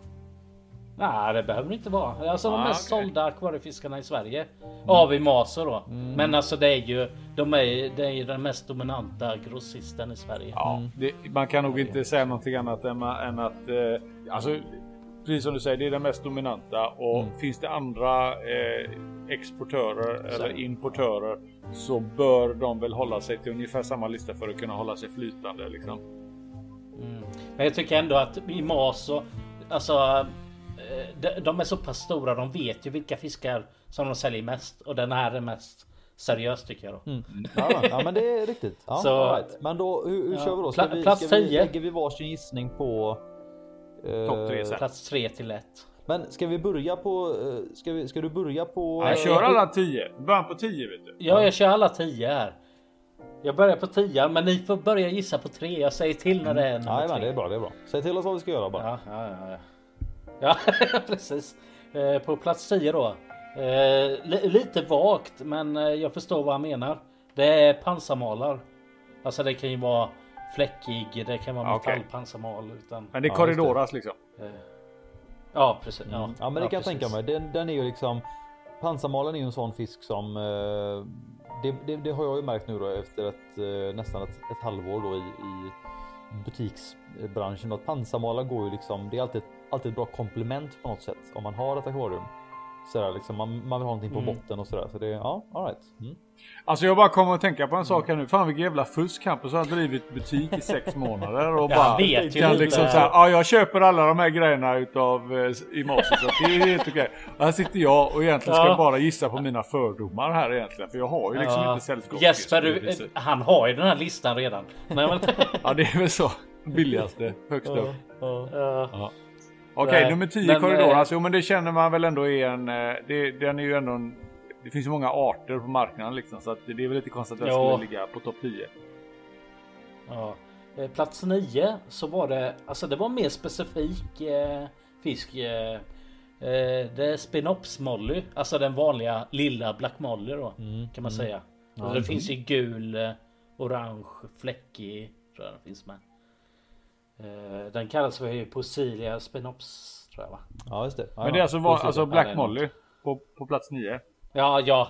Nej det behöver det inte vara. Alltså de Ah, mest okej. sålda akvariefiskarna i Sverige. Av Imase då. Mm. Men alltså det är ju de är, det är den mest dominanta grossisten i Sverige. Ja, det, man kan nog inte säga någonting annat än, än att eh, alltså precis som du säger, det är den mest dominanta och finns det andra eh, exportörer eller importörer så bör de väl hålla sig till ungefär samma lista för att kunna hålla sig flytande liksom. Men jag tycker ändå att Imase alltså eh, de, de är så pass stora. De vet ju vilka fiskar som de säljer mest och den här är mest seriös tycker jag då. Ja, ja men det är riktigt. Ja, Så- right. Men då hur, hur Ja, kör vi då? Ska vi, plats ska vi, 10. lägger vi varsin gissning på... eh, Topp tre sen. Plats 3 till 1. Men ska vi börja på... eh, Ska, vi, ska du börja på... Jag eh, kör alla 10. Början på 10 vet du. Ja, jag kör alla 10 här. Jag börjar på 10 men ni får börja gissa på 3. Jag säger till när det är nummer Nej men tre. det är bra, det är bra. Säg till oss vad vi ska göra bara. Ja, ja, ja. Ja, precis. Eh, på plats 10 då. Eh, li- lite vagt, men eh, jag förstår vad han menar. Det är pansarmalar. Alltså det kan ju vara fläckig, det kan vara okej. metallpansarmal. Utan, Men det är Ja, korridoras liksom. ja, precis. Ja, Ja men det kan jag precis. tänka mig. Den, den är ju liksom... pansarmalen är ju en sån fisk som det, det, det har jag ju märkt nu då efter ett, nästan ett, ett halvår då i, i butiksbranschen att pansarmalar går ju liksom. Det är alltid, alltid ett bra komplement på något sätt om man har ett akvarium. Sådär liksom man, man vill ha någonting på Mm. botten och sådär. Så det ja, all right. Mm. Alltså jag bara kommer att tänka på en sak här nu. Fan vilken jävla fusk Hampus har drivit butik i sex månader och bara vet kan liksom såhär, ja jag köper alla de här grejerna utav eh, i Moses så det är helt okej. Här sitter jag och egentligen ska Ja. bara gissa på mina fördomar här egentligen. För jag har ju liksom Ja. inte sällskapsfisk Jesper, han har ju den här listan redan. Nej, men, Ja det är väl så. Billigaste, högst upp. Ja. Okej, Nej, nummer 10 men, korridor. eh, Alltså, jo, men det känner man väl ändå är en... eh, Det, den är ju ändå en... Det finns ju många arter på marknaden liksom. Så att det är väl lite konstigt att den Ja. skulle ligga på topp 10. Ja. Eh, Plats 9 så var det, alltså det var mer specifik eh, fisk. Eh, det är Spinops Molly, alltså den vanliga lilla Black Molly då kan man säga. Alltså, det finns ju gul, orange, fläckig tror jag den finns med. Eh, den kallas för ju Posilia Spinops tror jag va? Ja just det. Ja, Men det är alltså, ja, var, alltså Ja, Black det är Molly på, på plats 9. Ja, ja.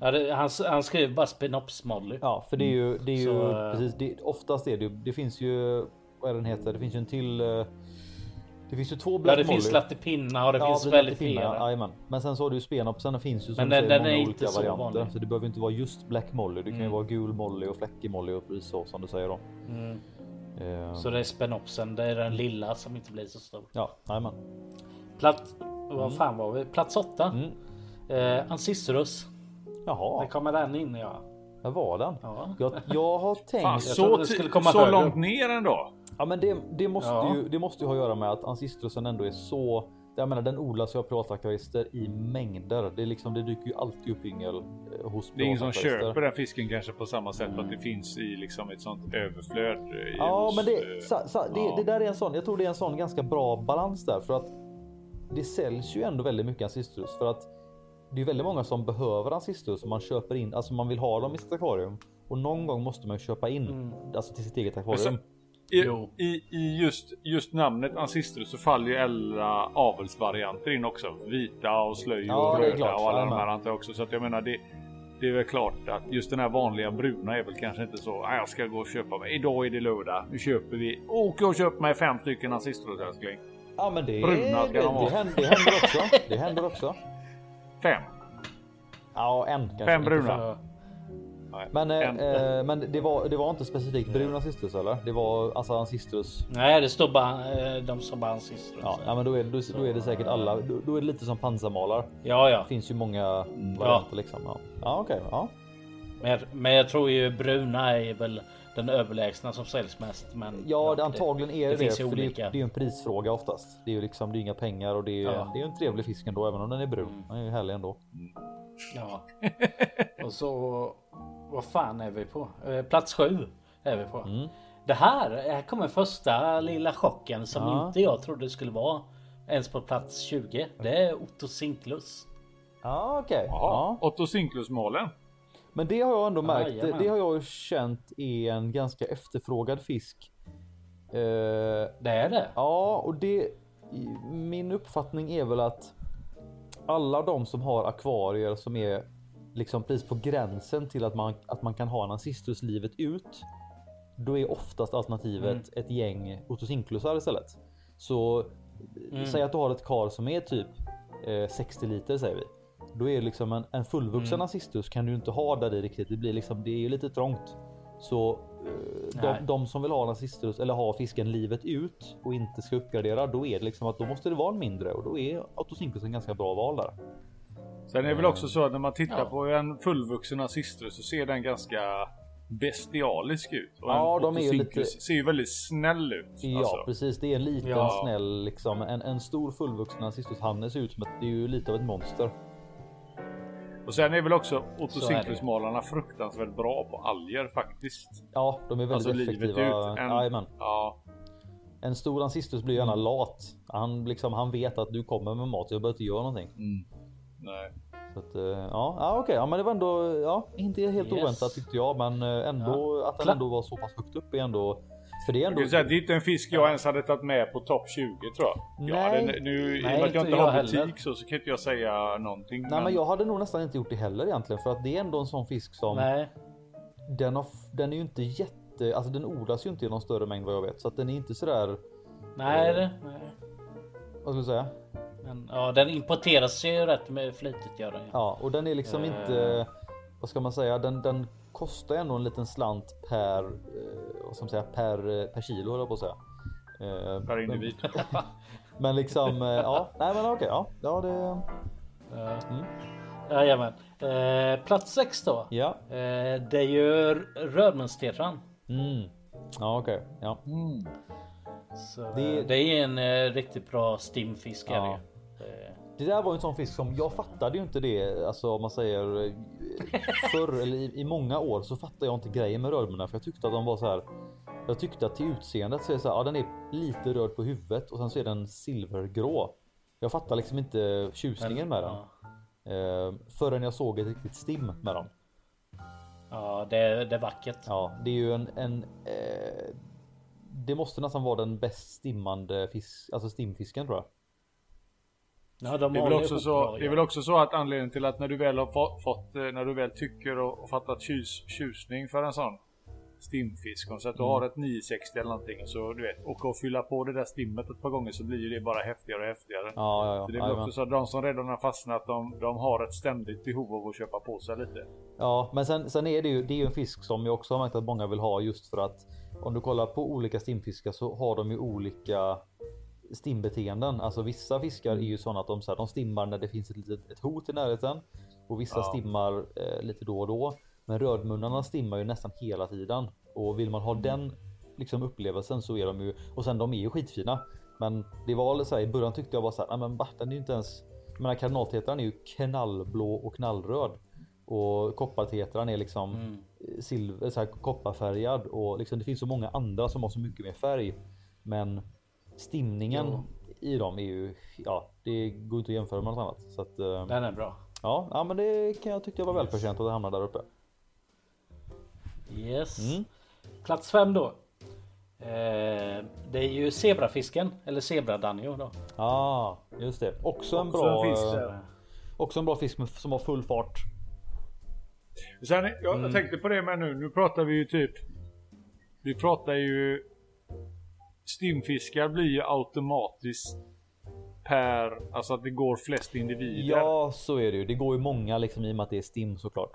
ja det, han, han skrev bara Spinops Molly. Ja, för det är ju, det är ju Så, eh, precis. Det, oftast är det ju. Det finns ju vad är den heter? Det finns ju en till. eh, Det finns ju två Ja, Black det finns Molly. Lattepinna och det finns väldigt flera. jajamän. Men sen så har du ju Spenopsen. Det finns ju som Men den- säger den är många inte så varianter. vanlig. Så det behöver inte vara just Black Molly. Det kan ju Mm. vara gul Molly och fläckig Molly och precis så som du säger då. Mm. Eh, Så det är Spenopsen, det är den lilla som inte blir så stor. Ja, jajamän. Plats, vad fan var vi? Plats 8. Mm. Eh, Ancistrus. Jaha, Där kommer den in ja. där var den. Ja. Jag, jag har tänkt. Fan, jag så, trodde det ti- skulle komma så högre. långt ner ändå. Ja men det, det, måste Ja. ju, det måste ju ha att göra med att ancistrusen ändå är så. Jag menar den odlas ju av privatakvarister i mängder. Det, är liksom, det dyker ju alltid upp yngel eh, hos Det är ingen som köper den fisken kanske på samma sätt för att det finns i liksom ett sånt överflöd. eh, Ja hos, men det, eh, sa, sa, det, ja. det där är en sån. Jag tror det är en sån ganska bra balans där för att det säljs ju ändå väldigt mycket ancistrus för att det är väldigt många som behöver ancistrus och man köper in, alltså man vill ha dem i sitt akvarium och någon gång måste man köpa in Mm. alltså till sitt eget akvarium. I, i, I just, just namnet Ancistrus så faller ju alla avelsvarianter in också. Vita och slöj Ja, och röda och alla de här antar också. Så att jag menar det, det är väl klart att just den här vanliga bruna är väl kanske inte så. "Ah, jag ska gå och köpa mig. Idag är det lördag. Nu köper vi. Åk och köp mig fem stycken Ancistrus älskling. Ja men det, Bruna det, ska de det, ha. händer, det händer också. Det händer också. Fem. Ja en kanske. Fem bruna. Ja. Nej, Men, eh, eh, men det, var, det var inte specifikt brun ancistrus eller? Det var alltså ancistrus. Nej det står bara, eh, de står bara Ancistrus. Ja, ja men då är, då, då är det säkert alla. Då, då är det lite som pansarmalar. ja. ja. Det finns ju många varianter liksom. Ja, ja okej. ja. Men, jag, men jag tror ju bruna är väl den överlägsna som säljs mest. Men Ja, det, antagligen är det det. finns ju för det, är- olika. det är ju en prisfråga oftast. Det är ju liksom det är inga pengar och det är, Ja. det är ju en trevlig fisk ändå även om den är brun. Mm. Den är ju härlig ändå. Ja. Och så... Vad fan är vi på? Eh, Plats sju är vi på. Mm. Det här, här kommer första lilla chocken som Ja. inte jag trodde skulle vara ens på plats 20. Det är Otto Sinklus. Ja okej. Jaha. Ja. Otto Sinklus-målen. Men det har jag ändå märkt. Jajamän. det har jag ju känt är en ganska efterfrågad fisk. Eh, Det är det. Ja, och det min uppfattning är väl att alla de som har akvarier som är liksom precis på gränsen till att man att man kan ha en ancistrus livet ut. Då är oftast alternativet Mm. ett gäng otosinklusar istället. Så Mm. säg att du har ett kar som är typ eh, 60 liter säger vi. Då är det liksom en, en fullvuxen Mm. ancistrus kan du inte ha där i riktigt. Det blir liksom, det är ju lite trångt. Så eh, de, de som vill ha en ancistrus eller ha fisken livet ut och inte ska uppgradera, då är det liksom att då måste det vara en mindre och då är autosincus en ganska bra val där. Sen är det väl också så att när man tittar Ja. på en fullvuxen Ancistrus så ser den ganska bestialisk ut. Och Ja, de är ju lite- ser ju väldigt snäll ut. Ja alltså. precis, det är en liten Ja. snäll liksom. En, en stor fullvuxen ancistrus hanne ser ut som att det är ju lite av ett monster. Och sen är väl också. Otocinclusmalarna fruktansvärt bra på alger faktiskt. Ja, de är väldigt Alltså, livet effektiva. ut. En- Jajamän. Ja, En stor ancistrus blir gärna lat. Han liksom, han vet att du kommer med mat, jag behöver inte göra någonting. Nej. Så att, eh, ja, ja okej, ja, men det var ändå ja, inte helt Yes. oväntat tyckte jag, men eh, ändå att den ändå var så pass högt upp är ändå. För det är Jag ändå... säga det är inte en fisk jag ens hade tagit med på topp 20 tror jag. Ja, Nej. den, nu, I och Nej, med att jag inte jag har heller. butik så, så kan inte jag säga någonting. Nej men jag hade nog nästan inte gjort det heller egentligen för att det är ändå en sån fisk som Nej. den, har, den är ju inte jätte, alltså den odlas ju inte i någon större mängd vad jag vet så att den är inte sådär, Nej, det, nej. vad ska jag säga? Men, ja, den importeras ju rätt med flitigt gör den ju. Ja och den är liksom Eh. inte, vad ska man säga, den, den kostar ändå en liten slant per, eh, vad ska man säga, per, eh, per kilo höll jag på att säga. Eh, Per men- individ. Men liksom, eh, ja, nej men okej, ja, ja det, Mm. Jajamän. Eh, plats 6 då. ja, Eh, det är ju rödmunstetan. mm. ja okej, ja. Så, Det- det, är en eh, riktigt bra stimfisk. Ja. Det där var ju en sån fisk som jag fattade ju inte det. Alltså om man säger eh, förr eller i, i många år så fattade jag inte grejen med rödmunnar för jag tyckte att de var så här. Jag tyckte att till utseendet så är det så här, ja den är lite röd på huvudet och sen så är den silvergrå. Jag fattar liksom inte tjusningen med den. Eh, förrän jag såg ett riktigt stim med dem. Ja, det, det är vackert. Ja, det är ju en, en eh, Det måste nästan vara den bäst stimmande fisk, alltså stimfisken tror jag. Ja, de Det är, väl också så, det är väl också så att anledningen till att när du väl har få- fått, eh, när du väl tycker och, och fattat tjus, tjusning för en sån stimfisk. Så att du Mm. har ett 960 eller någonting. Så du vet, och att fylla på det där stimmet ett par gånger så blir ju det bara häftigare och häftigare. Ja, ja, ja. Så det jajamän. också så att de som redan har fastnat, de, de har ett ständigt behov av att köpa på sig lite. Ja, men sen, sen är det ju, det är ju en fisk som jag också har märkt att många vill ha just för att om du kollar på olika stimfiskar så har de ju olika stimbeteenden. Alltså vissa fiskar är ju sådana att de, så här, de stimmar när det finns ett, litet, ett hot i närheten och vissa Ja. stimmar eh, lite då och då. Men rödmunnarna stimmar ju nästan hela tiden och vill man ha den liksom upplevelsen så är de ju och sen de är ju skitfina. Men det var så här, i början tyckte jag bara så här, "Nej, men bah, den är ju inte ens. Jag menar kardinaltetran är ju knallblå och knallröd och koppartetran är liksom Mm. silver, så här, kopparfärgad och liksom det finns så många andra som har så mycket mer färg. Men stimningen i dem är ju, ja, det går inte att jämföra med något annat. Så att, eh, Den är bra. ja, ja, men det kan jag tycka var välförtjänt att hamna där uppe. Yes. Mm. Plats 5 då. Eh, det är ju zebrafisken eller zebradanjo då. Ja, ah, just det. Också en Också bra, en fisk, eh, också en bra fisk med, som har full fart. Sen, jag, Mm. jag tänkte på det med nu. Nu pratar vi ju typ. Vi pratar ju. Stimfiskar blir ju automatiskt per, alltså att det går flest individer. Ja, så är det ju. Det går ju många liksom i och med att det är stim såklart.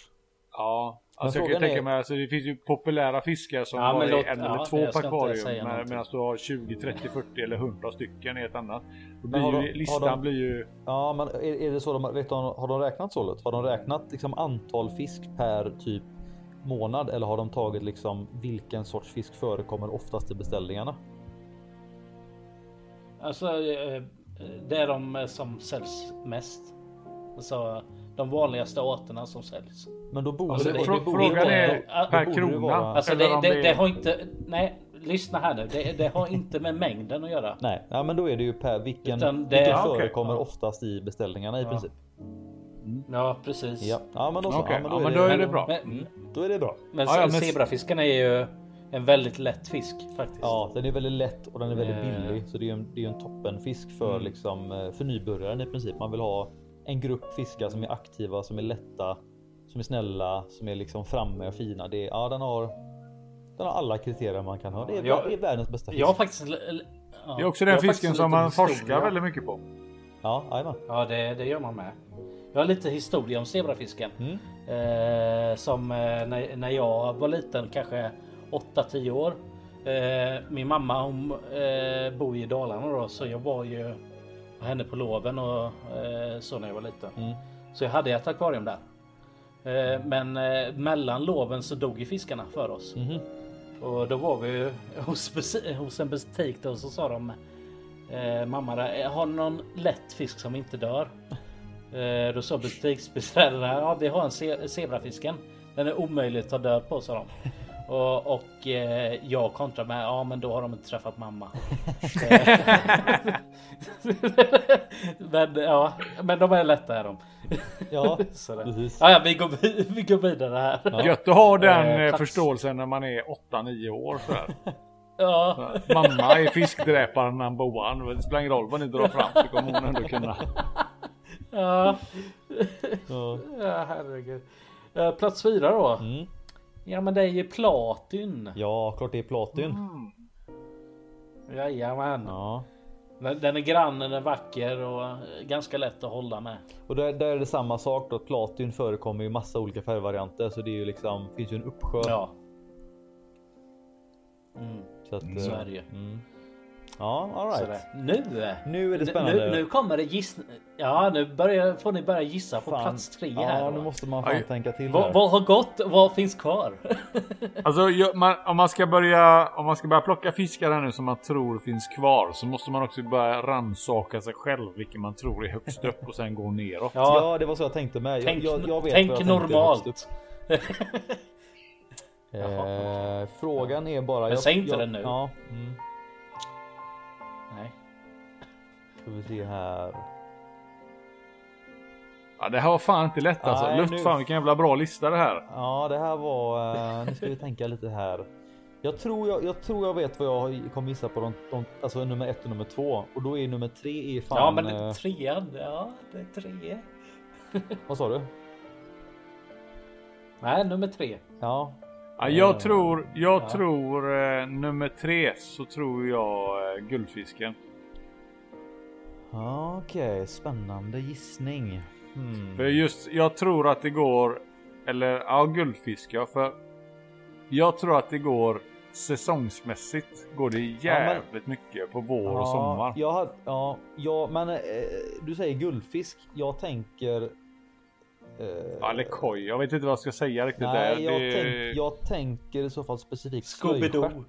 Ja, alltså jag kan tänka är- mig, alltså det finns ju populära fiskar som Ja, är låt- en ja, eller två säga akvarium. med-. Medan du har 20, 30, 40 eller 100 stycken i ett annat. Då blir har ju, de- har listan de- blir ju... Ja, men är, är det så de vet de, har de räknat så? Har de räknat liksom antal fisk per typ månad eller har de tagit liksom vilken sorts fisk förekommer oftast i beställningarna? Alltså eh, det är de eh, som säljs mest. Alltså de vanligaste arterna som säljs. Men då borde Alltså, det, det- det borde- Frågan det- är det- per krona. vara- Alltså det, det, det är- har inte, nej lyssna här nu. Det, det har inte med mängden att göra. Nej, ja, men då är det ju per vilken, Utan det- vilken förekommer Ja. oftast i beställningarna i Ja. princip. Ja precis. Ja, ja men då så. Okej, ja, men då, ja, är men det, då är det bra. Men, Då är det bra. men, Ja, ja, men- zebrafisken är ju en väldigt lätt fisk faktiskt. Ja, den är väldigt lätt och den är väldigt Eh. billig så det är ju en, det är en toppenfisk för Mm. liksom eh, för nybörjaren i princip. Man vill ha en grupp fiskar som är aktiva, som är lätta, som är snälla, som är liksom framme och fina. Det är, ja, den har. Den har alla kriterier man kan ha. Det är, Jag- det är världens bästa fisk. Jag har faktiskt... ja, Det är också den fisken som man historia. forskar väldigt mycket på. Ja, jajamän. Ja det, det gör man med. Jag har lite historia om zebrafisken. Mm. Eh, som eh, när, när jag var liten, kanske 8-10 år. Eh, min mamma hon eh, bor i Dalarna då, så jag var ju henne på loven och eh, så när jag var liten. Mm. Så jag hade ett akvarium där. Men mellan loven så dog ju fiskarna för oss. Mhm. Och då var vi ju hos, hos en butik då så sa de Mamma där, har ni någon lätt fisk som inte dör? Då sa butiksbiträdet där, ja vi har en ze- zebrafisken. Den är omöjlig att ta död på sa de. Och, och eh, jag kontrade med, ja men då har de inte träffat mamma. men ja, men de är lätta är de. Ja, precis. Ja, ja, vi går, vi, går vidare här. Gött att ha den Eh, eh, förståelsen när man är 8-9 år sådär. Ja. Mamma är fiskdräparen number one. Det spelar ingen roll vad ni drar fram så kommer hon ändå kunna. Ja. Ja. ja, herregud. Eh, Plats fyra då. Mm. Ja men det är ju platin. ja, klart det är platin. Jajamän. Ja. Den den är grann, den är vacker och eh, ganska lätt att hålla med. Och där, där är det samma sak då. Platin förekommer ju massa olika färgvarianter så det är ju liksom finns ju en uppsjö. Ja. Mm, Så att, så eh, är det ju. Mm. Ja, all Sådär. right. Nu! Nu är det Nu, spännande. nu kommer det giss... Ja, nu börjar, får ni börja gissa på Fan. plats tre Ja, här. nu då. måste man fan Aj. tänka till Vad, vad har gått? Vad finns kvar? Alltså man, om, man ska börja, om man ska börja plocka fiskar här nu som man tror finns kvar så måste man också börja rannsaka sig själv vilken man tror är högst upp och sen gå neråt. Ja, Ja, det var så jag tänkte med. Jag, Tänk- jag, jag vet tänk vad jag tänkte normalt. högst upp. Eh, frågan är bara. Men säg inte jag, det nu. Ja, mm, ska vi se här. Ja, det här var fan inte lätt alltså. Nej, Luft nu- fan vilken jävla bra lista det här. Ja, det här var. Eh, nu ska vi tänka lite här. Jag tror jag, jag tror jag vet vad jag kommer gissa på de, de, alltså nummer ett och nummer två och då är nummer tre är fan. Ja, men eh, trean, ja, det är tre. vad sa du? Nej, nummer tre. Ja, Ja, jag Eh, tror, jag ja. tror eh, nummer tre så tror jag eh, guldfisken. Ja, okej, spännande gissning. Hmm. För just, jag tror att det går, eller ja guldfisk ja, för jag tror att det går säsongsmässigt går det jävligt mycket på vår och sommar. Jag ja, ja, men eh, du säger guldfisk. Jag tänker. Eh, Ja, eller koj, jag vet inte vad jag ska säga riktigt nej, där. jag, Det- tänk, jag tänker i så fall specifikt Scooby-Doo.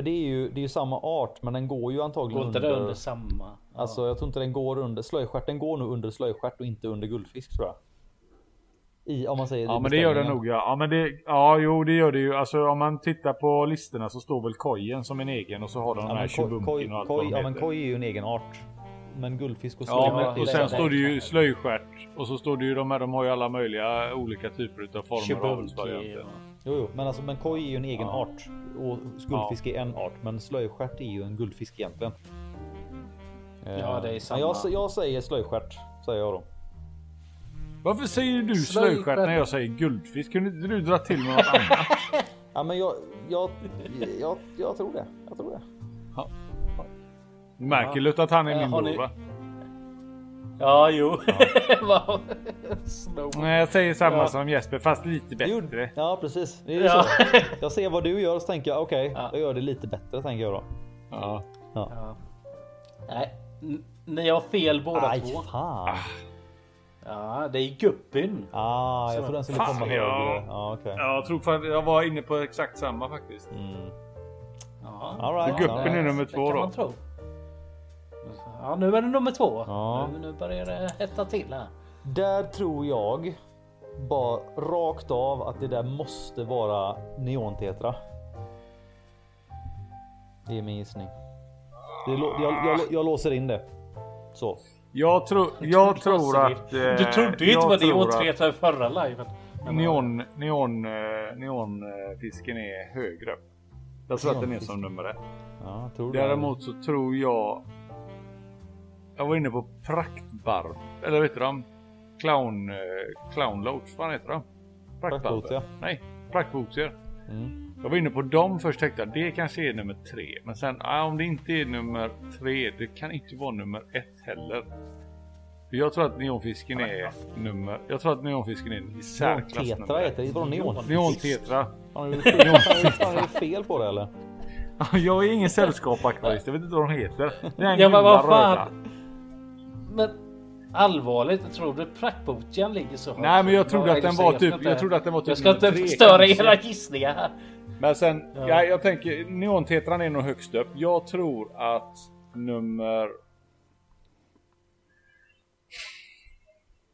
För det är ju, det är ju samma art, men den går ju antagligen Går inte under. det under samma? Ja. Alltså, jag tror inte den går under slöjstjärten går nog under slöjstjärt och inte under guldfisk tror jag. I om man säger Ja i men det gör det beställningen. nog ja. Ja men det, ja jo det gör det ju. Alltså om man tittar på listorna så står väl kojen som en egen och så har de Ja, den här men koj, och allt vad de ja, men koj är ju en egen art. Men guldfisk och Ja, slöjstjärt men, är och sen står det ju slöjstjärt och så står det ju de här, de har ju alla möjliga olika typer utav former och avelsvarianter. Jo, jo, men alltså men koj är ju en egen art och guldfisk är en art, men slöjstjärt är ju en guldfisk egentligen. Ja, det är Eh, samma. Jag, jag säger slöjstjärt säger jag då. Varför säger du Slöjstjärt. när jag säger guldfisk? Kunde inte du dra till med något annat? Ja, men jag, jag, jag, jag tror det. Jag tror det. Du märker Lut att han är Ja, min bror va? Ja, jo. Snow. Nej jag säger samma Ja. som Jesper fast lite bättre. Ja, precis. Det är Ja. så. Jag ser vad du gör och så tänker jag okej, Ja. jag gör det lite bättre tänker jag då. Ja. Ja. Nej, ni har fel båda Aj två. fan. Ja, det är guppyn. Ah, jag tror den skulle Fan, komma ja. högre. Ja. Ja, jag tror fan jag var inne på exakt samma faktiskt. Mm. Ja, All right, all är nummer det två kan då. Tro. Ja, nu är det nummer två. Ja. Nu, nu börjar det hetta till här. Där tror jag bara rakt av att det där måste vara neontetra. Det är min gissning. Det jag, jag, jag låser in det. Så. Jag tror, jag tror att... Du eh, trodde ju inte jag på tror neon att 3 i förra liven. Neon, neon, eh, neonfisken är högre. Jag tror att den är som nummer ett. Ja. Däremot så tror jag... Jag var inne på praktbarb. Eller vet du de? Clown... Eh, clownloach. Vad heter de? Praktboots, ja. Nej, praktbootsier. Mm. Jag var inne på dem först tänkte jag det kanske är nummer tre. Men sen ah, om det inte är nummer tre. Det kan inte vara nummer ett heller. Jag tror att neonfisken är nummer... Jag tror att neonfisken är i särklass Neontetra nummer heter det. Vadå neon? Neontetra. Har du fel på det eller? Jag är ingen sällskapakvarist. Jag vet inte vad de heter. Det är en Ja, men gula vad fan? röda. Men allvarligt, tror du praktboken ligger så högt? Nej men jag trodde att den var typ. Jag trodde att den var typ Jag ska inte tre, förstöra era gissningar här. Men sen, Ja. ja. jag tänker neontetran är nog högst upp. Jag tror att nummer...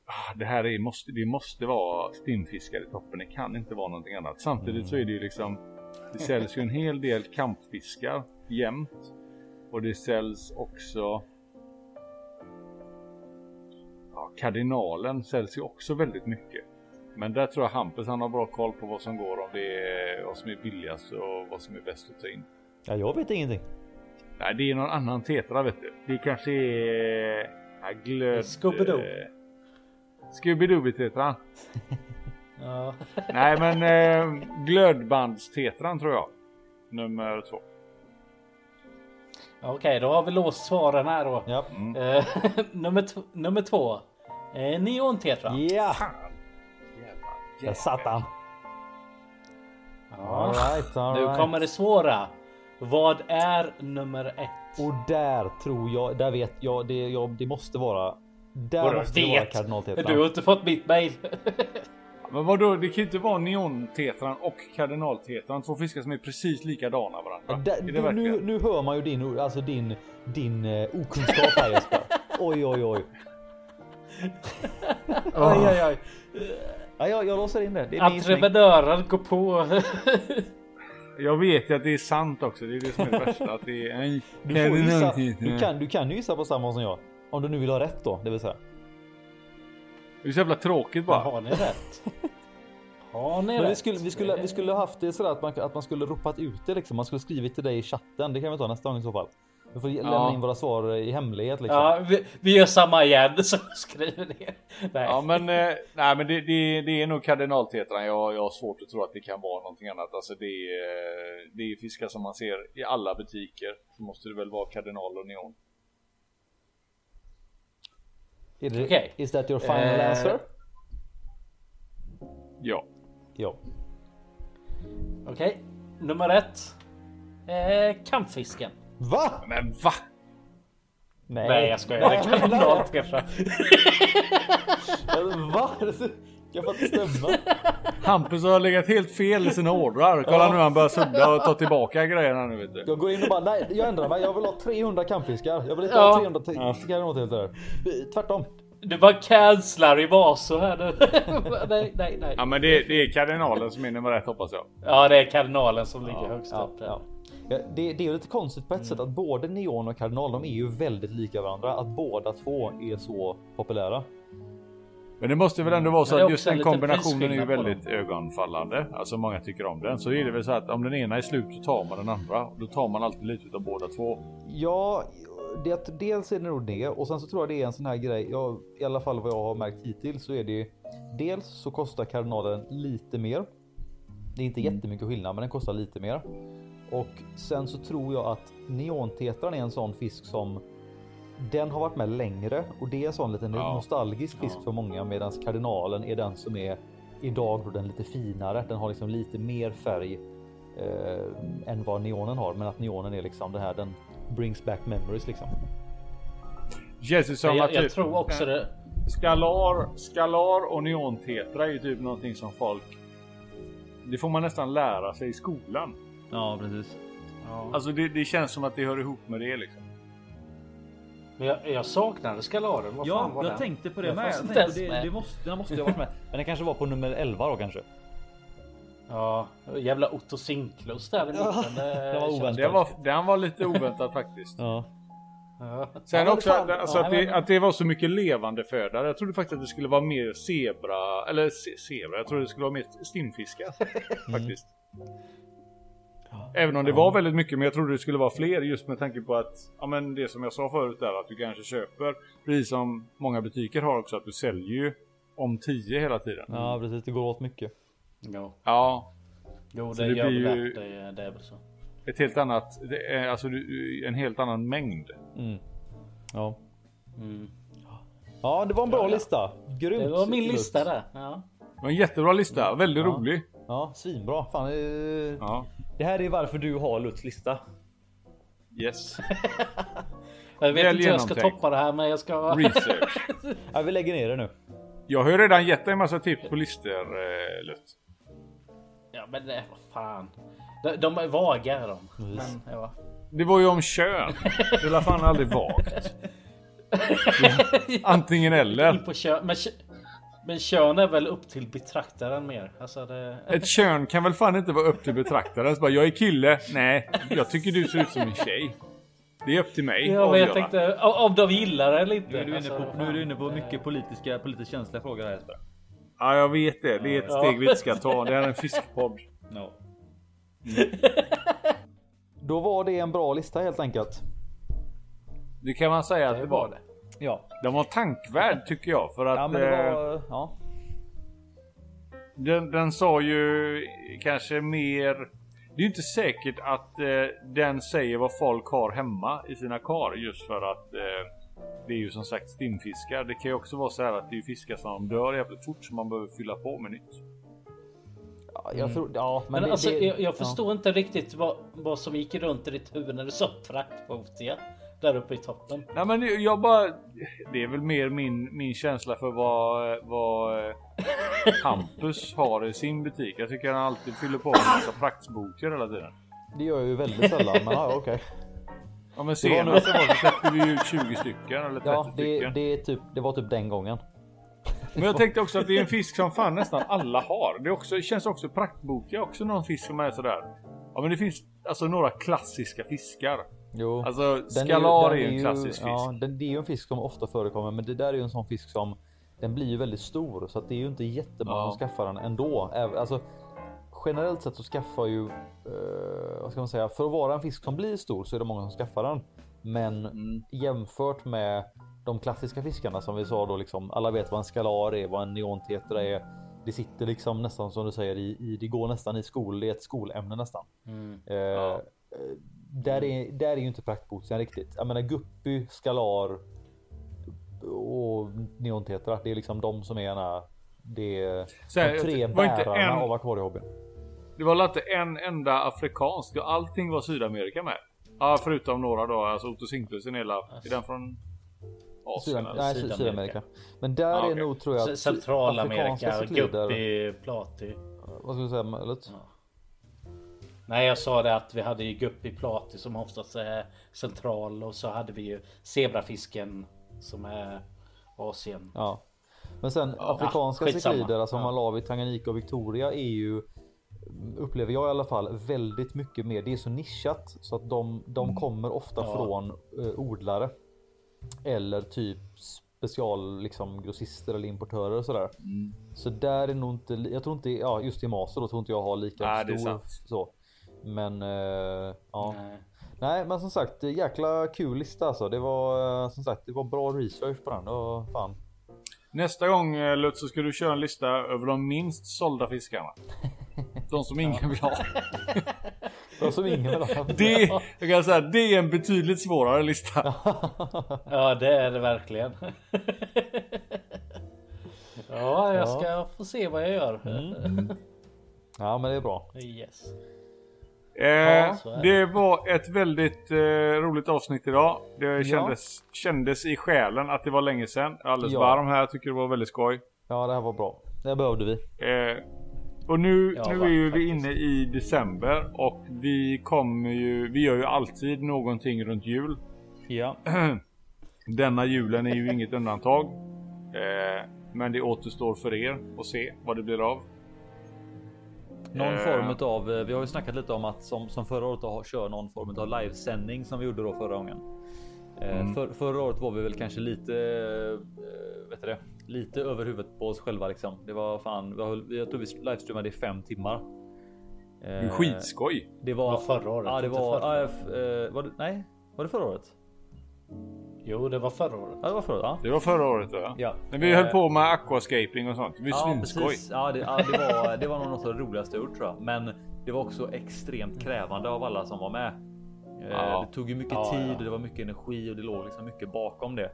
Ah, Det här är, måste, det måste vara stinnfiskar i toppen. Det kan inte vara någonting annat. Samtidigt så är det ju liksom... Det säljs ju en hel del kampfiskar jämt. Och det säljs också... Ja, kardinalen säljs ju också väldigt mycket. Men där tror jag Hampus han har bra koll på vad som går om det är vad som är billigast och vad som är bäst att ta in. Ja, jag vet ingenting. Nej, det är någon annan tetra vet du. Det kanske är... Ja, glöd... Scooby-Doo. Scooby-Doo-tetran. Ja. Nej, men eh, glödbandstetran tror jag. Nummer två. Okej, då har vi låst svaren här då. Ja. Eh, nummer, nummer två. Eh, Neon-tetra. Ja! Där satt han. Ja. Alright, Nu alright. kommer det svåra. Vad är nummer ett? Och där tror jag, där vet jag, det, jag, det måste vara. Där Vadå måste det vara kardinaltetran. Du har inte fått mitt mail. Men vadå, det kan ju inte vara neontetran och kardinaltetran. Två fiskar som är precis likadana varandra. Det du, nu, nu hör man ju din, alltså din, din eh, okunskap här Jesper. Oj, oj, oj. Oj, oj, oj. Ja, jag, jag låser in det. Det. Entreprenören går på. Jag vet ju att det är sant också. Det är det som är det värsta. Att det är en Du, får gissa, du, kan, du kan ju gissa på samma som jag. Om du nu vill ha rätt då, det vill säga. Det är så jävla tråkigt bara. Har ni rätt? Har ni Men vi rätt? skulle, vi, skulle, vi skulle haft det sådär att man, att man skulle ropat ut det liksom. Man skulle skrivit till dig i chatten. Det kan vi ta nästa gång i så fall. Vi får lämna Ja. in våra svar i hemlighet liksom. Ja, vi, vi gör samma igen som skriver ner. Nej. Ja men, eh, nej, men det, det, det är nog kardinaltetran. Jag, jag har svårt att tro att det kan vara någonting annat. Alltså det är, eh, det är fiskar som man ser i alla butiker. Så måste det väl vara kardinal och neon. Okej. Is that your final Eh, answer? Ja. Ja. Okej, nummer ett. Eh, kampfisken. Va? Men va? Nej, Nej jag skojar. Det är kardinaltetra. Va? Jag får inte stämma. Hampus har legat helt fel i sina ordrar. Kolla nu han börjar sudda och ta tillbaka grejerna nu vet du. Jag går in och bara nej, jag ändrar mig. Jag vill ha 300 kampfiskar. Jag vill inte Ja. ha 300 t- kardinaltetrar. Tvärtom. Du bara cancelar i Vaso här nu. nej, nej, nej. Ja men det, det är kardinalen som är nummer ett hoppas jag. Ja, det är kardinalen som ligger högst Ja, upp. där. ja. Ja, det, det är ju lite konstigt på ett sätt att både neon och kardinal, de är ju väldigt lika varandra. Att båda två är så populära. Men det måste väl ändå vara så är att just den kombinationen är ju väldigt ögonfallande. Alltså många tycker om den. Så är det väl så att om den ena är slut så tar man den andra. Då tar man alltid lite utav båda två. Ja, det, dels är det nog det och sen så tror jag det är en sån här grej. Jag, I alla fall vad jag har märkt hittills så är det dels så kostar kardinalen lite mer. Det är inte jättemycket skillnad, men den kostar lite mer. Och sen så tror jag att neontetran är en sån fisk som den har varit med längre och det är en sån liten Ja. nostalgisk fisk för många medan kardinalen är den som är idag då den lite finare. Den har liksom lite mer färg eh, än vad neonen har, men att neonen är liksom det här. Den brings back memories liksom. Men jag, jag typ, tror också det. Skalar, skalar och neontetra är ju typ någonting som folk... Det får man nästan lära sig i skolan. Ja, precis. Alltså det, det känns som att det hör ihop med det liksom. Men jag, jag saknade skalaren. Vad fan Ja, var jag den? tänkte på det Jag med. Jag tänkte, det, det måste, den måste ju ha varit med. Men den kanske var på nummer 11 då kanske. Ja, jävla Otto Sinklus där i mitten. det var oväntat. Det var, den var lite oväntat faktiskt. Ja. Ja. Sen Ja, men också fan, alltså ja, att, det, att det var så mycket levande föda. Jag trodde faktiskt att det skulle vara mer zebra, eller zebra. Jag trodde det skulle vara mer stimfiskar faktiskt. Även om det var väldigt mycket, men jag trodde det skulle vara fler just med tanke på att, ja men det som jag sa förut där, att du kanske köper, precis som många butiker har också, att du säljer ju om 10 hela tiden. ja, precis. Det går åt mycket. Jo, Ja, jo det, det gör blir ju- det. Det, det är väl så. ett helt annat, det är, alltså en helt annan mängd. Mm. Ja. Mm. ja, det var en bra Ja, ja. lista. Grymt. Det var min Lutz. lista där. Ja. Det var en jättebra lista, väldigt Ja. rolig. Ja, svinbra. Fan, eh, Ja, Det här är varför du har Lutz lista. yes. Jag vet Väl inte hur jag ska toppa det här men jag ska... Research. Ja, vi lägger ner det nu. Jag har ju redan gett dig en massa tips på listor, eh, Lutz. Ja men det, vad fan. De, de är vaga de. Men ja. Det var ju om kön. Det är fall aldrig vagt. Antingen eller. In på kön. Men, kö- men kön är väl upp till betraktaren mer. Alltså det... Ett kön kan väl fan inte vara upp till betraktaren. Så bara, jag är kille. Nej, jag tycker du ser ut som en tjej. Det är upp till mig Ja men jag tänkte om de gillar det eller inte. Nu är du inne Alltså, på, nu är du inne på mycket politiska, politiskt känsliga frågor här Jesper. Ja, jag vet det. Det är ett Ja. steg vi inte ska ta. Det här är en fiskpodd. Ja. Då var det en bra lista helt enkelt. Det kan man säga att det var. det. Ja, Den var tankvärd tycker jag. För att ja men det eh, var... Ja. den, den sa ju kanske mer... Det är ju inte säkert att eh, den säger vad folk har hemma i sina kar just för att eh, det är ju som sagt stimfiskar. Det kan ju också vara så här att det är fiskar som dör jävligt fort som man behöver fylla på med nytt. Ja, jag tror... Ja, men, Men det, alltså, det, jag, jag ja. förstår inte riktigt vad, vad som gick runt i ditt huvud när du sa fraktbotiga där uppe i toppen. Nej men jag bara... Det är väl mer min, min känsla för vad, vad eh, Hampus har i sin butik. Jag tycker han alltid fyller på med en massa praktsboker hela tiden. Det gör jag ju väldigt sällan, men ja, okej. Ja men senast var det släppte vi ut 20 stycken eller 30 Ja, det, stycken. det, är typ, det var typ den gången. Men jag tänkte också att det är en fisk som fan nästan alla har. Det också, det känns också praktbokiga också någon fisk som är sådär. Ja men det finns alltså några klassiska fiskar. Jo. Alltså Den skalar är den ju en klassisk fisk. Ja, den, det är ju en fisk som ofta förekommer, men det där är ju en sån fisk som den blir ju väldigt stor så att det är ju inte jättemånga Ja. som skaffar den ändå. Alltså, generellt sett så skaffar ju, eh, vad ska man säga, för att vara en fisk som blir stor så är det många som skaffar den. Men Mm. jämfört med de klassiska fiskarna som vi sa då liksom, alla vet vad en skalar är, vad en neontetra är. Det sitter liksom nästan som du säger i, i det går nästan i skol, det är ett skolämne nästan. Eh, eh, där, är, där är ju inte praktboxen riktigt. Jag menar guppy, skalar och neontetra. Det är liksom de som är ena, det är Så här, de tre det var inte bärarna en- av akvariehobbyn. Det var inte en enda afrikansk. Allting var Sydamerika med. Ja förutom några då. Alltså Otto Sinklus är nedlapp. Är den från Asien? Sydam- nej, Sy- Sydamerika. Sydamerika. Men där Ja, är okej. nog tror jag Centralamerika, guppy, plati. Vad ska vi säga? Möjligt? Nej jag sa det att vi hade ju guppy plati som oftast är central och så hade vi ju zebrafisken som är Asien. Ja. Men sen afrikanska skitsamma. cyklider, alltså Ja. Malawi, Tanganyika och Victoria är ju upplever jag i alla fall väldigt mycket mer. Det är så nischat så att de, de kommer ofta Ja. från eh, odlare eller typ special liksom grossister eller importörer och sådär. Så där är nog inte, jag tror inte, ja just i Master då tror inte jag har lika Nej, stor så. Men eh, ja. Nej. Nej men som sagt jäkla kul lista alltså. Det var eh, som sagt det var bra research på den. Det var fan. Nästa gång eh, Lutz så ska du köra en lista över de minst sålda fiskarna. De som ingen vill ha. Var som ingen vill ha. Det, jag kan säga, det är en betydligt svårare lista. Ja det är det verkligen. ja jag ska få se vad jag gör. Ja men det är bra. Yes. Eh, så är det var ett väldigt eh, roligt avsnitt idag. Det kändes, kändes i själen att det var länge sedan. Alldeles Ja. varm här. Tycker det var väldigt skoj. Ja det här var bra. Det behövde vi. Eh, och nu, Ja, nu är ju vi inne i december och vi kommer ju, vi gör ju alltid någonting runt jul. Ja. Denna julen är ju inget undantag. Eh, men det återstår för er att se vad det blir av. Någon Eh. form av. Vi har ju snackat lite om att som, som förra året att köra någon form av livesändning som vi gjorde då förra gången. Eh, För, förra året var vi väl kanske lite, eh, vet du det, lite över huvudet på oss själva liksom. Det var fan, vi höll, jag tror vi livestreamade i fem timmar. Eh, skitskoj. Det var, Det var förra året, Ja, det var, förra. eh, var det, nej, var det förra året? Jo det var förra året. Ja, det var förra året. Ja. Det var förra året va? Ja. När vi Eh, höll på med aquascaping och sånt. Det var ju Ja, svinskoj. precis. Ja, det, ja, det, var, det var nog något av det roligaste jag gjort tror jag. Men det var också extremt krävande av alla som var med. Eh, Ja. Det tog ju mycket Ja, tid ja. och det var mycket energi och det låg liksom mycket bakom det.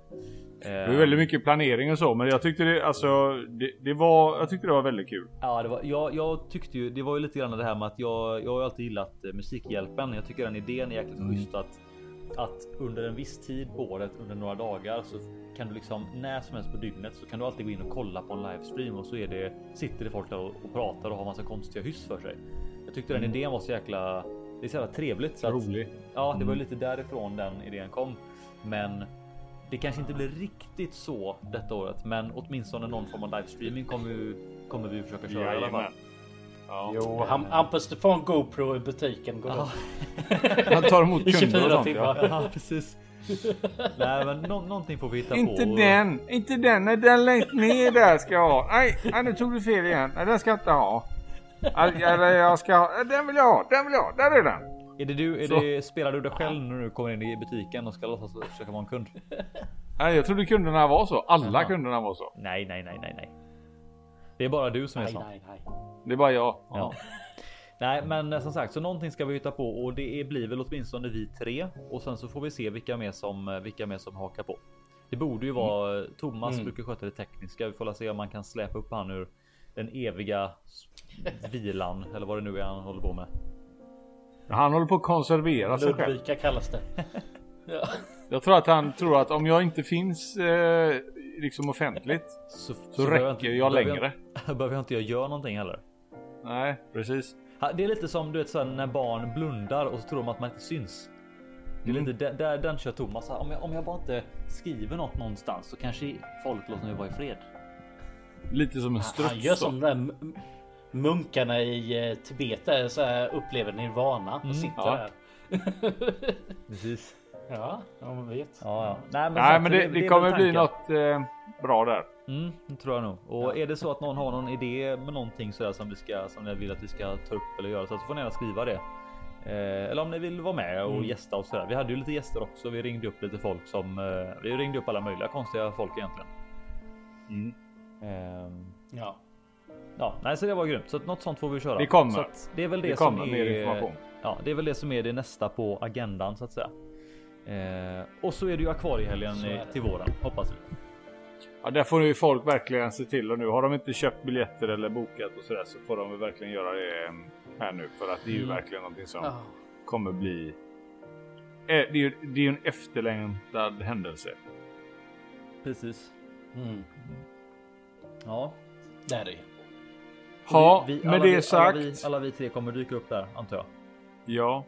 Det Eh, var väldigt mycket planering och så, men jag tyckte det, alltså, det, det var, jag tyckte det var väldigt kul. Ja, det var, jag, jag tyckte ju, det var ju lite grann det här med att jag, jag har ju alltid gillat eh, Musikhjälpen. Jag tycker den idén är jäkligt schysst att, att under en viss tid på året, under några dagar så kan du liksom när som helst på dygnet så kan du alltid gå in och kolla på en livestream och så är det sitter det folk där och, och pratar och har massa konstiga hyss för sig. Jag tyckte den idén var så jäkla, det är så jävla trevligt. Så att, Rolig. Ja, det var ju lite därifrån den idén kom. Men det kanske inte blir riktigt så detta året, men åtminstone någon form av livestreaming kommer kommer vi försöka köra i alla fall. Ja. Jo, han, Hampus du får en GoPro i butiken. Går Ja. Han tar emot kunder och 24 sånt. timmar. Ja. Ja, precis. Nej, men nå- någonting får vi hitta Inte på. den, inte den. Nej, den längst ner där ska jag ha. Nej, nej, nu tog du fel igen. Nej, den ska jag inte ha. Eller jag ska ha. Den vill jag ha, den vill jag ha. Där är den. Är det du, är Så. det, spelar du dig själv när du kommer in i butiken och ska låtsas försöka vara en kund? Nej, jag trodde kunderna var så. Alla Jaha. kunderna var så. Nej, nej, nej, nej, nej. Det är bara du som är Nej, sån. nej, nej. Det är bara jag. Ja. Nej, men eh, som sagt, så någonting ska vi hitta på och det blir väl åtminstone vi tre och sen så får vi se vilka mer som eh, vilka mer som hakar på. Det borde ju vara eh, Thomas Mm. brukar sköta det tekniska. Vi får se om man kan släpa upp han ur den eviga vilan eller vad det nu är han håller på med. Han håller på att konservera sig själv. Ludvika kallas det. Ja. Jag tror att han tror att om jag inte finns eh, liksom offentligt Så, så, behöver räcker inte- jag behöver längre. behöver jag inte jag göra någonting heller. Nej, precis. Det är lite som du vet så här, när barn blundar och så tror de att man inte syns. Det är Mm. lite där, där den kör Thomas. Om jag, om jag bara inte skriver något någonstans så kanske folk låter mig vara i fred. Lite som en struts. Han gör som de där m- munkarna i eh, Tibet där så här upplever nirvana och sitter ja. där. Precis. Ja, ja man vet. Ja, ja. Nej, men, Nej, men det, det väl kommer bli något eh, bra där. Mm, det tror jag nog. Och är det så att någon har någon idé med någonting sådär som vi ska som ni vill att vi ska ta upp eller göra så, får ni gärna skriva det. Eh, eller om ni vill vara med och Mm. gästa och sådär. Vi hade ju lite gäster också. Vi ringde upp lite folk som eh, vi ringde upp alla möjliga konstiga folk egentligen. Mm. Ehm, Ja. Ja, nej, så det var grymt. Så att något sånt får vi köra. Det kommer. Så det är väl det, som kommer är. mer information. Ja, det är väl det som är det nästa på agendan så att säga. Eh, och så är det ju akvariehelgen eh, till våren hoppas vi. Ja, där får ju folk verkligen se till och nu har de inte köpt biljetter eller bokat och sådär så får de väl verkligen göra det eh, här nu för att det är ju Mm. verkligen någonting som Ja. kommer bli. Eh, Det är ju det är en efterlängtad händelse. Precis. Mm. Ja, Det är det. Ja, Vi- vi- med alla det vi, sagt. Alla vi, alla vi tre kommer dyka upp där antar jag. Ja,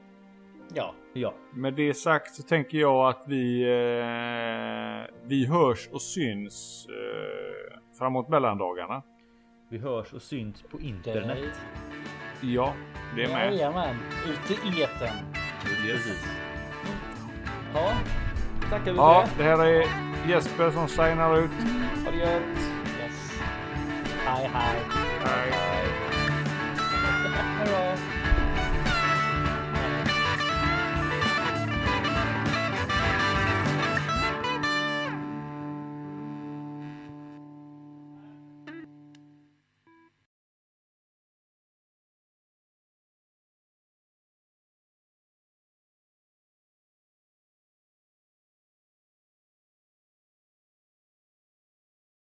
Ja. Ja, med det sagt så tänker jag att vi eh, vi hörs och syns eh, framåt mellandagarna. vi hörs och syns på Det internet. Ja, det är med. Jajamän. Ut i etern. Precis. Ja, tackar vi Ja, för det. det här är Jesper som signar ut. Ha det gött. Yes. Hej hej. Hej.